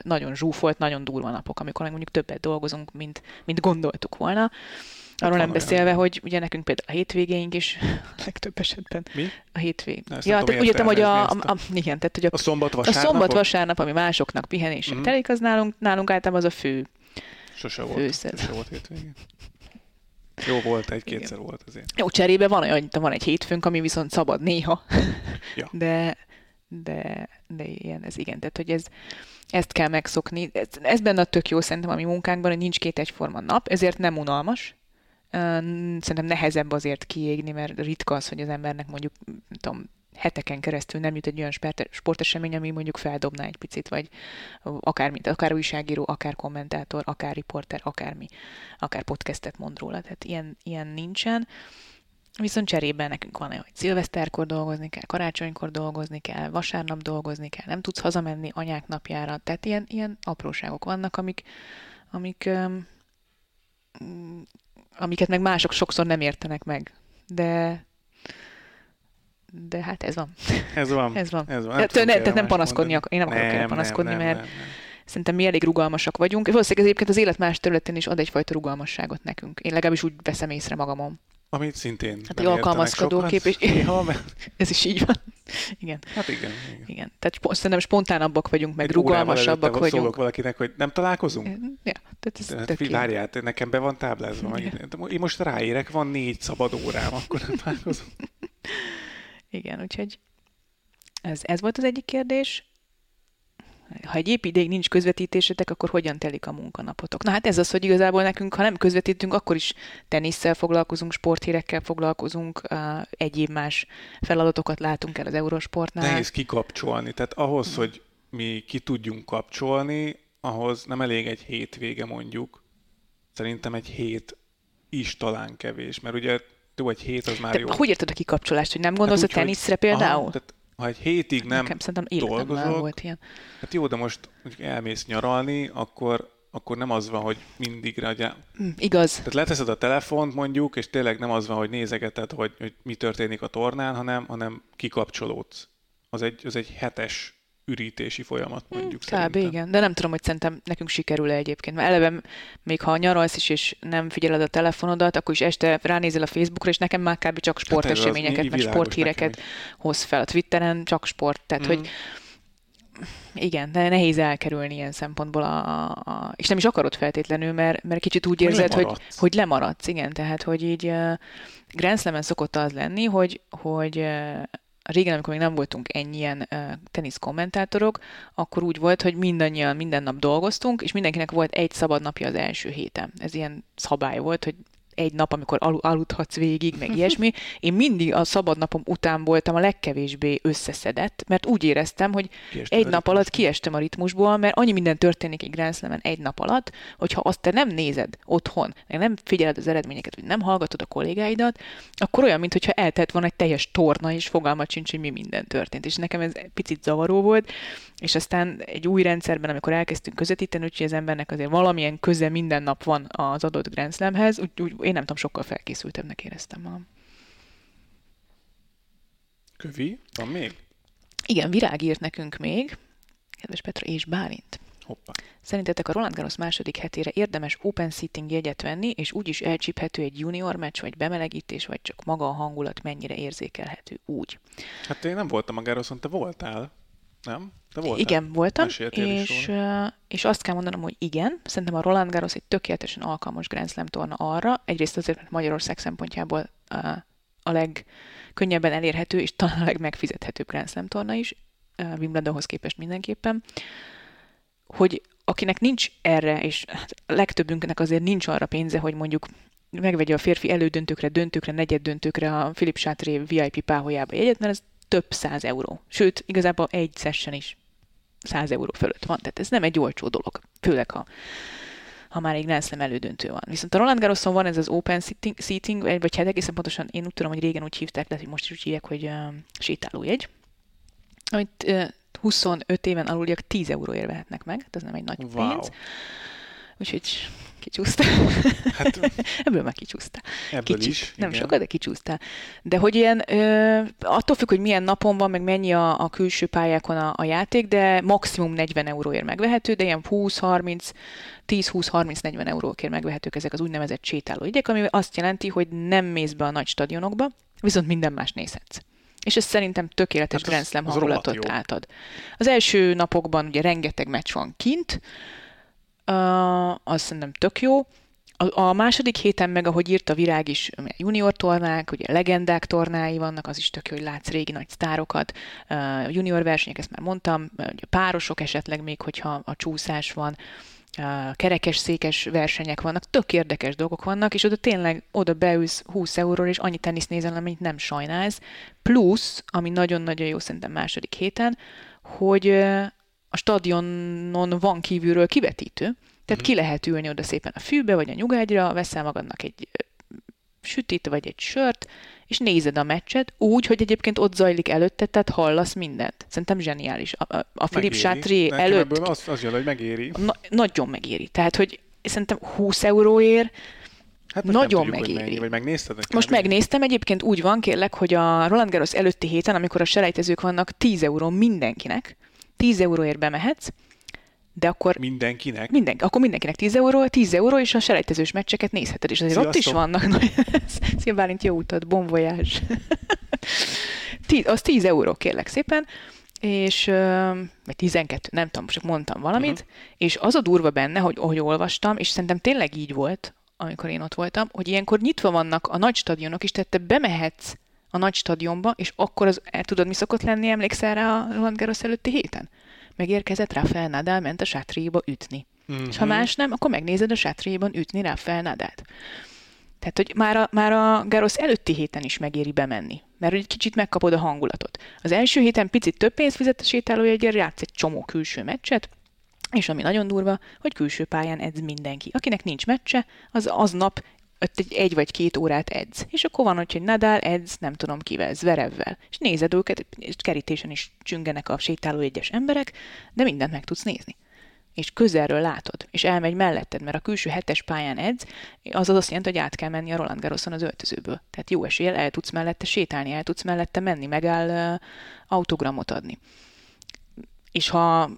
nagyon zsúfolt, nagyon durva napok, amikor mondjuk többet dolgozunk, mint, mint gondoltuk volna. Arról nem beszélve, hogy ugye nekünk például a hétvégénk is a legtöbb esetben. Mi? A hétvég. Na, ja, tehát úgy értem, hogy a, a, a, igen, tehát hogy a, A szombat a vasárnap? szombat vasárnap, ami másoknak pihenésre Mhm. mm. telik, az nálunk, nálunk általában az a fő. Sose volt. Főszed. Sose volt hétvégén. Jó volt, egy-kétszer volt azért. Jó, cserébe van olyan, van egy hétfőnk, ami viszont szabad néha. Ja. De, de, de ilyen, ez igen, tehát hogy ez, ezt kell megszokni. Ez, ez benne a tök jó szerintem a mi munkánkban, hogy nincs két egyforma nap, ezért nem unalmas. Szerintem nehezebb azért kiégni, mert ritka az, hogy az embernek mondjuk, nem tudom, heteken keresztül nem jut egy olyan sportesemény, ami mondjuk feldobná egy picit, vagy akár, mint, akár újságíró, akár kommentátor, akár riporter, akármi, akár podcastet mond róla. Tehát ilyen, ilyen nincsen. Viszont cserében nekünk van hogy szilveszterkor dolgozni kell, karácsonykor dolgozni kell, vasárnap dolgozni kell, nem tudsz hazamenni anyák napjára. Tehát ilyen, ilyen apróságok vannak, amik, amik amiket meg mások sokszor nem értenek meg. De de hát ez van. Ez van. Ez van. Ez van. Tehát, tudok ne, tehát nem panaszkodni, ak- én nem akarok erre panaszkodni, nem, mert nem, nem. szerintem mi elég rugalmasak vagyunk. Valószínűleg ez egyébként az élet más területén is ad egyfajta rugalmasságot nekünk. Én legalábbis úgy veszem észre magamon. Amit szintén Hát egy alkalmazkodó sokan. kép, és- Néha, mert... Ez is így van. Igen, Hát igen. igen. igen. Tehát szerintem spontánabbak vagyunk, meg Egy rugalmasabbak vagyunk. Szólok valakinek, hogy nem találkozunk? Ja, tehát ez Tehát tök te- nekem be van táblázva. Meg, én most ráérek, van négy szabad órám, akkor nem találkozunk. Igen, úgyhogy ez, ez volt az egyik kérdés. Ha egy épp ideig nincs közvetítésetek, akkor hogyan telik a munkanapotok? Na hát ez az, hogy igazából nekünk, ha nem közvetítünk, akkor is tenisszel foglalkozunk, sporthírekkel foglalkozunk, egyéb más feladatokat látunk el az Eurosportnál. Nehéz kikapcsolni. Tehát ahhoz, hogy mi ki tudjunk kapcsolni, ahhoz nem elég egy hétvége mondjuk. Szerintem egy hét is talán kevés, mert ugye jó, egy hét az már Te jó. hogy érted a kikapcsolást, hogy nem gondolsz Hát a úgy, hogy- teniszre például? Aha, tehát ha egy hétig nem Nekem szerintem dolgozok, volt ilyen. hát jó, de most mondjuk elmész nyaralni, akkor, akkor nem az van, hogy mindig ragyá... Hm, igaz. Tehát leteszed a telefont mondjuk, és tényleg nem az van, hogy nézegeted, hogy, hogy mi történik a tornán, hanem, hanem kikapcsolódsz. Az egy, az egy hetes ürítési folyamat mondjuk Kb. szerintem. igen, de nem tudom, hogy szerintem nekünk sikerül-e egyébként. Mert eleve még ha nyaralsz is, és nem figyeled a telefonodat, akkor is este ránézel a Facebookra, és nekem már kb. csak Hát sporteseményeket, mi- meg sporthíreket hoz fel. A Twitteren csak sport, tehát Mm. hogy igen, de nehéz elkerülni ilyen szempontból, a, a, és nem is akarod feltétlenül, mert, mert kicsit úgy Hogy érzed, hogy, hogy lemaradsz, igen, tehát hogy így uh, Grand Slam-en szokott az lenni, hogy, hogy uh, régen, amikor még nem voltunk ennyien tenisz kommentátorok, akkor úgy volt, hogy mindannyian minden nap dolgoztunk, és mindenkinek volt egy szabad napja az első héten. Ez ilyen szabály volt, hogy egy nap, amikor al- aludhatsz végig, meg ilyesmi. Én mindig a szabad napom után voltam a legkevésbé összeszedett, mert úgy éreztem, hogy Kiestél egy nap alatt kiestem a ritmusból, mert annyi minden történik egy Grand Slam-en egy nap alatt, hogyha azt te nem nézed otthon, meg nem figyeled az eredményeket, vagy nem hallgatod a kollégáidat, akkor olyan, mintha eltelt volna egy teljes torna, és fogalmat sincs, hogy mi minden történt. És nekem ez picit zavaró volt, és aztán egy új rendszerben, amikor elkezdtünk közvetíteni, úgyhogy az embernek azért valamilyen köze minden nap van az adott Grand Slamhez, úgy, úgy én nem tudom, sokkal felkészültebbnek éreztem magam. Kövi? Van még? Igen, Virág írt nekünk még, kedves Petra és Bálint. Hoppá. Szerintetek a Roland Garros második hetére érdemes open sitting jegyet venni, és úgy is elcsíphető egy junior meccs, vagy bemelegítés, vagy csak maga a hangulat mennyire érzékelhető úgy. Hát én nem voltam a Gároszon, te voltál? Nem? Te voltál? Igen, voltam, és, és azt kell mondanom, hogy igen, szerintem a Roland Garros egy tökéletesen alkalmas Grand Slam torna arra, egyrészt azért, mert Magyarország szempontjából a legkönnyebben elérhető, és talán a legmegfizethetőbb Grand Slam torna is, Wimbledonhoz képest mindenképpen, hogy akinek nincs erre, és hát a legtöbbünknek azért nincs arra pénze, hogy mondjuk megvegye a férfi elődöntőkre, döntőkre, negyed döntőkre a Philip Sátré VIP páholyába jegyet, mert ez több száz euró. Sőt, igazából egy session is 100 euró fölött van. Tehát ez nem egy olcsó dolog. Főleg, ha ha már egy Grand Slam elődöntő van. Viszont a Roland Garroson van ez az open seating, seating vagy hát egészen pontosan én úgy tudom, hogy régen úgy hívták, lehet, hogy most is úgy hívják, hogy uh, sétálójegy, amit uh, 25 éven aluliak 10 euróért vehetnek meg, hát ez nem egy nagy wow. pénz. Úgyhogy kicsúsztál. Hát, ebből már kicsúsztál. Ebből Kicsit. is. Nem igen. sokat, de kicsúsztál. De hogy ilyen, ö, attól függ, hogy milyen napon van, meg mennyi a, a külső pályákon a, a játék, de maximum 40 euróért megvehető, de ilyen 20-30, 10-20-30-40 eurókért megvehetők ezek az úgynevezett sétáló ügyek, ami azt jelenti, hogy nem mész be a nagy stadionokba, viszont minden más nézhetsz és ez szerintem tökéletes hát Grand Slam hangulatot átad. Az első napokban ugye rengeteg meccs van kint, az szerintem tök jó. A, a második héten meg, ahogy írt a Virág is, junior tornák, ugye legendák tornái vannak, az is tök jó, hogy látsz régi nagy sztárokat, uh, junior versenyek, ezt már mondtam, párosok esetleg még, hogyha a csúszás van, uh, kerekes, székes versenyek vannak, tök érdekes dolgok vannak, és oda tényleg oda beülsz 20 euróra, és annyi tenisz nézel, amit nem sajnálsz. Plusz, ami nagyon-nagyon jó szerintem második héten, hogy a stadionon van kívülről kivetítő, tehát mm. ki lehet ülni oda szépen a fűbe, vagy a nyugágyra, veszel magadnak egy sütit, vagy egy sört, és nézed a meccset úgy, hogy egyébként ott zajlik előtte, tehát hallasz mindent. Szerintem zseniális. A, a, Philip Sátré előtt... Az, az jön, hogy megéri. Na, nagyon megéri. Tehát, hogy szerintem 20 euróért Hát nagyon tudjuk, megéri. Mennyi, vagy megnézted? Most megnéztem, egyébként úgy van, kérlek, hogy a Roland Garros előtti héten, amikor a selejtezők vannak 10 euró mindenkinek, 10 euróért bemehetsz, de akkor... Mindenkinek? Minden, akkor mindenkinek 10 euró, 10 euró, és a selejtezős meccseket nézheted, és azért Sziasztok. ott is vannak. Szia Bálint, jó utat, bon voyage. az 10 euró, kérlek szépen, és vagy 12, nem tudom, csak mondtam valamit, uh-huh. és az a durva benne, hogy ahogy olvastam, és szerintem tényleg így volt, amikor én ott voltam, hogy ilyenkor nyitva vannak a nagy stadionok is, tehát te bemehetsz a nagy stadionba, és akkor az, el tudod, mi szokott lenni, emlékszel rá a Roland Garros előtti héten? Megérkezett Rafael Nadal, ment a sátréba ütni. Mm-hmm. És ha más nem, akkor megnézed a sátréban ütni Rafael Nadalt. Tehát, hogy már a, már a Garros előtti héten is megéri bemenni, mert egy kicsit megkapod a hangulatot. Az első héten picit több pénzt fizet a sétálójegyért, játsz egy csomó külső meccset, és ami nagyon durva, hogy külső pályán edz mindenki. Akinek nincs meccse, az aznap ott egy, egy vagy két órát edz. És akkor van, hogy Nadal edz, nem tudom kivel, Zverevvel. És nézed őket, és kerítésen is csüngenek a sétáló egyes emberek, de mindent meg tudsz nézni. És közelről látod, és elmegy melletted, mert a külső hetes pályán edz, az az azt jelenti, hogy át kell menni a Roland Garroson az öltözőből. Tehát jó eséllyel el tudsz mellette sétálni, el tudsz mellette menni, megáll uh, autogramot adni. És ha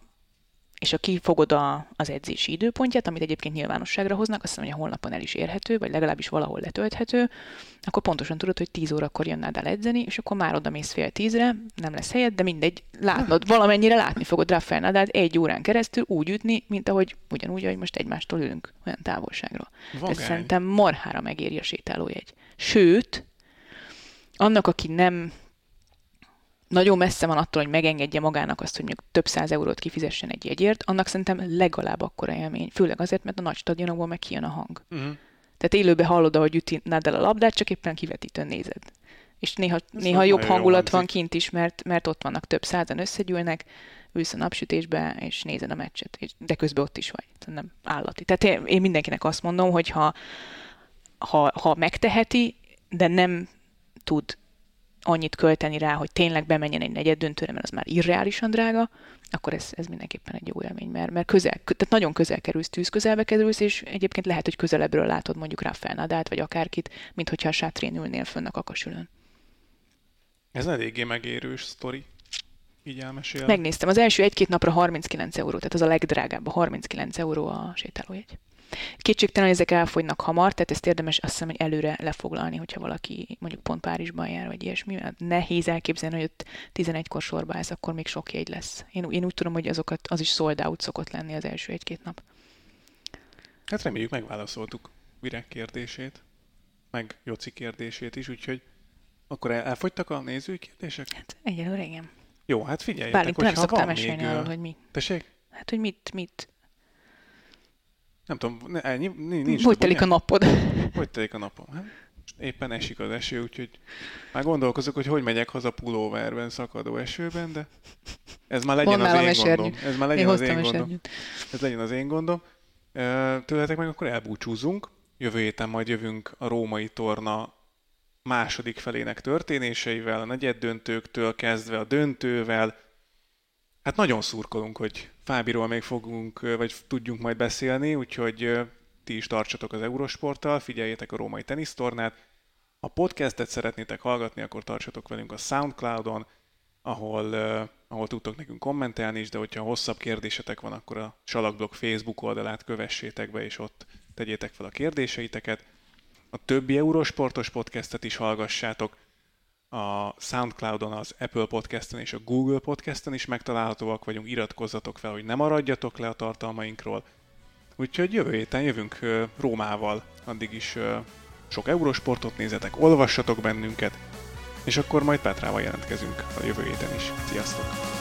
és ha kifogod a, az edzési időpontját, amit egyébként nyilvánosságra hoznak, azt mondja, hogy a honlapon el is érhető, vagy legalábbis valahol letölthető, akkor pontosan tudod, hogy 10 órakor jön el edzeni, és akkor már oda mész fél tízre, nem lesz helyed, de mindegy, látnod, valamennyire látni fogod Rafael Nadal egy órán keresztül úgy ütni, mint ahogy ugyanúgy, ahogy most egymástól ülünk olyan távolságról. Ez szerintem marhára megéri a sétálójegy. Sőt, annak, aki nem nagyon messze van attól, hogy megengedje magának azt, hogy mondjuk több száz eurót kifizessen egy jegyért, annak szerintem legalább akkora élmény. Főleg azért, mert a nagy stadionokból meg kijön a hang. Uh-huh. Tehát élőbe hallod, ahogy üti Nadal a labdát, csak éppen kivetítőn nézed. És néha, néha jobb hangulat van kint is, mert, mert ott vannak több százan összegyűlnek, ülsz a napsütésbe, és nézed a meccset, és, de közben ott is vagy. Nem állati. Tehát én, én mindenkinek azt mondom, hogy ha, ha, ha megteheti, de nem tud annyit költeni rá, hogy tényleg bemenjen egy negyed döntőre, mert az már irreálisan drága, akkor ez, ez mindenképpen egy jó élmény, mert, mert közel, tehát nagyon közel kerülsz, tűz közelbe kerülsz, és egyébként lehet, hogy közelebbről látod mondjuk rá Nadát, vagy akárkit, mint hogyha a sátrén ülnél fönn a kakasülön. Ez eléggé megérős sztori. Így elmesél. Megnéztem, az első egy-két napra 39 euró, tehát az a legdrágább, a 39 euró a sétálójegy. Kétségtelen, ezek elfogynak hamar, tehát ezt érdemes azt hiszem, hogy előre lefoglalni, hogyha valaki mondjuk pont Párizsban jár, vagy ilyesmi. Hát nehéz elképzelni, hogy ott 11-kor sorba ez, akkor még sok jegy lesz. Én, én úgy tudom, hogy azokat, az is sold out szokott lenni az első egy-két nap. Hát reméljük megválaszoltuk Virág kérdését, meg Joci kérdését is, úgyhogy akkor elfogytak a nézői kérdések? Hát egyelőre igen. Jó, hát figyeljetek, Bálint, nem szoktál mesélni arról, hogy mi. Tessék? Hát, hogy mit, mit nem tudom, ne, nincs. Hogy telik a napod? Hogy telik a napom? Hát, Éppen esik az eső, úgyhogy már gondolkozok, hogy hogy megyek haza pulóverben, szakadó esőben, de ez már legyen Mondd az én gondom. Ez már legyen az én gondom. Ez legyen az én gondom. Tőletek meg akkor elbúcsúzunk. Jövő héten majd jövünk a római torna második felének történéseivel, a negyed döntőktől kezdve a döntővel. Hát nagyon szurkolunk, hogy Fábiról még fogunk, vagy tudjunk majd beszélni, úgyhogy ti is tartsatok az Eurosporttal, figyeljétek a római tenisztornát. Ha podcastet szeretnétek hallgatni, akkor tartsatok velünk a Soundcloudon, ahol, ahol tudtok nekünk kommentelni is, de hogyha hosszabb kérdésetek van, akkor a Salakblog Facebook oldalát kövessétek be, és ott tegyétek fel a kérdéseiteket. A többi Eurosportos podcastet is hallgassátok. A Soundcloudon, az Apple Podcasten és a Google Podcasten is megtalálhatóak vagyunk, iratkozzatok fel, hogy ne maradjatok le a tartalmainkról. Úgyhogy jövő héten jövünk Rómával, addig is sok Eurosportot nézetek, olvassatok bennünket, és akkor majd Petrával jelentkezünk a jövő héten is. Sziasztok!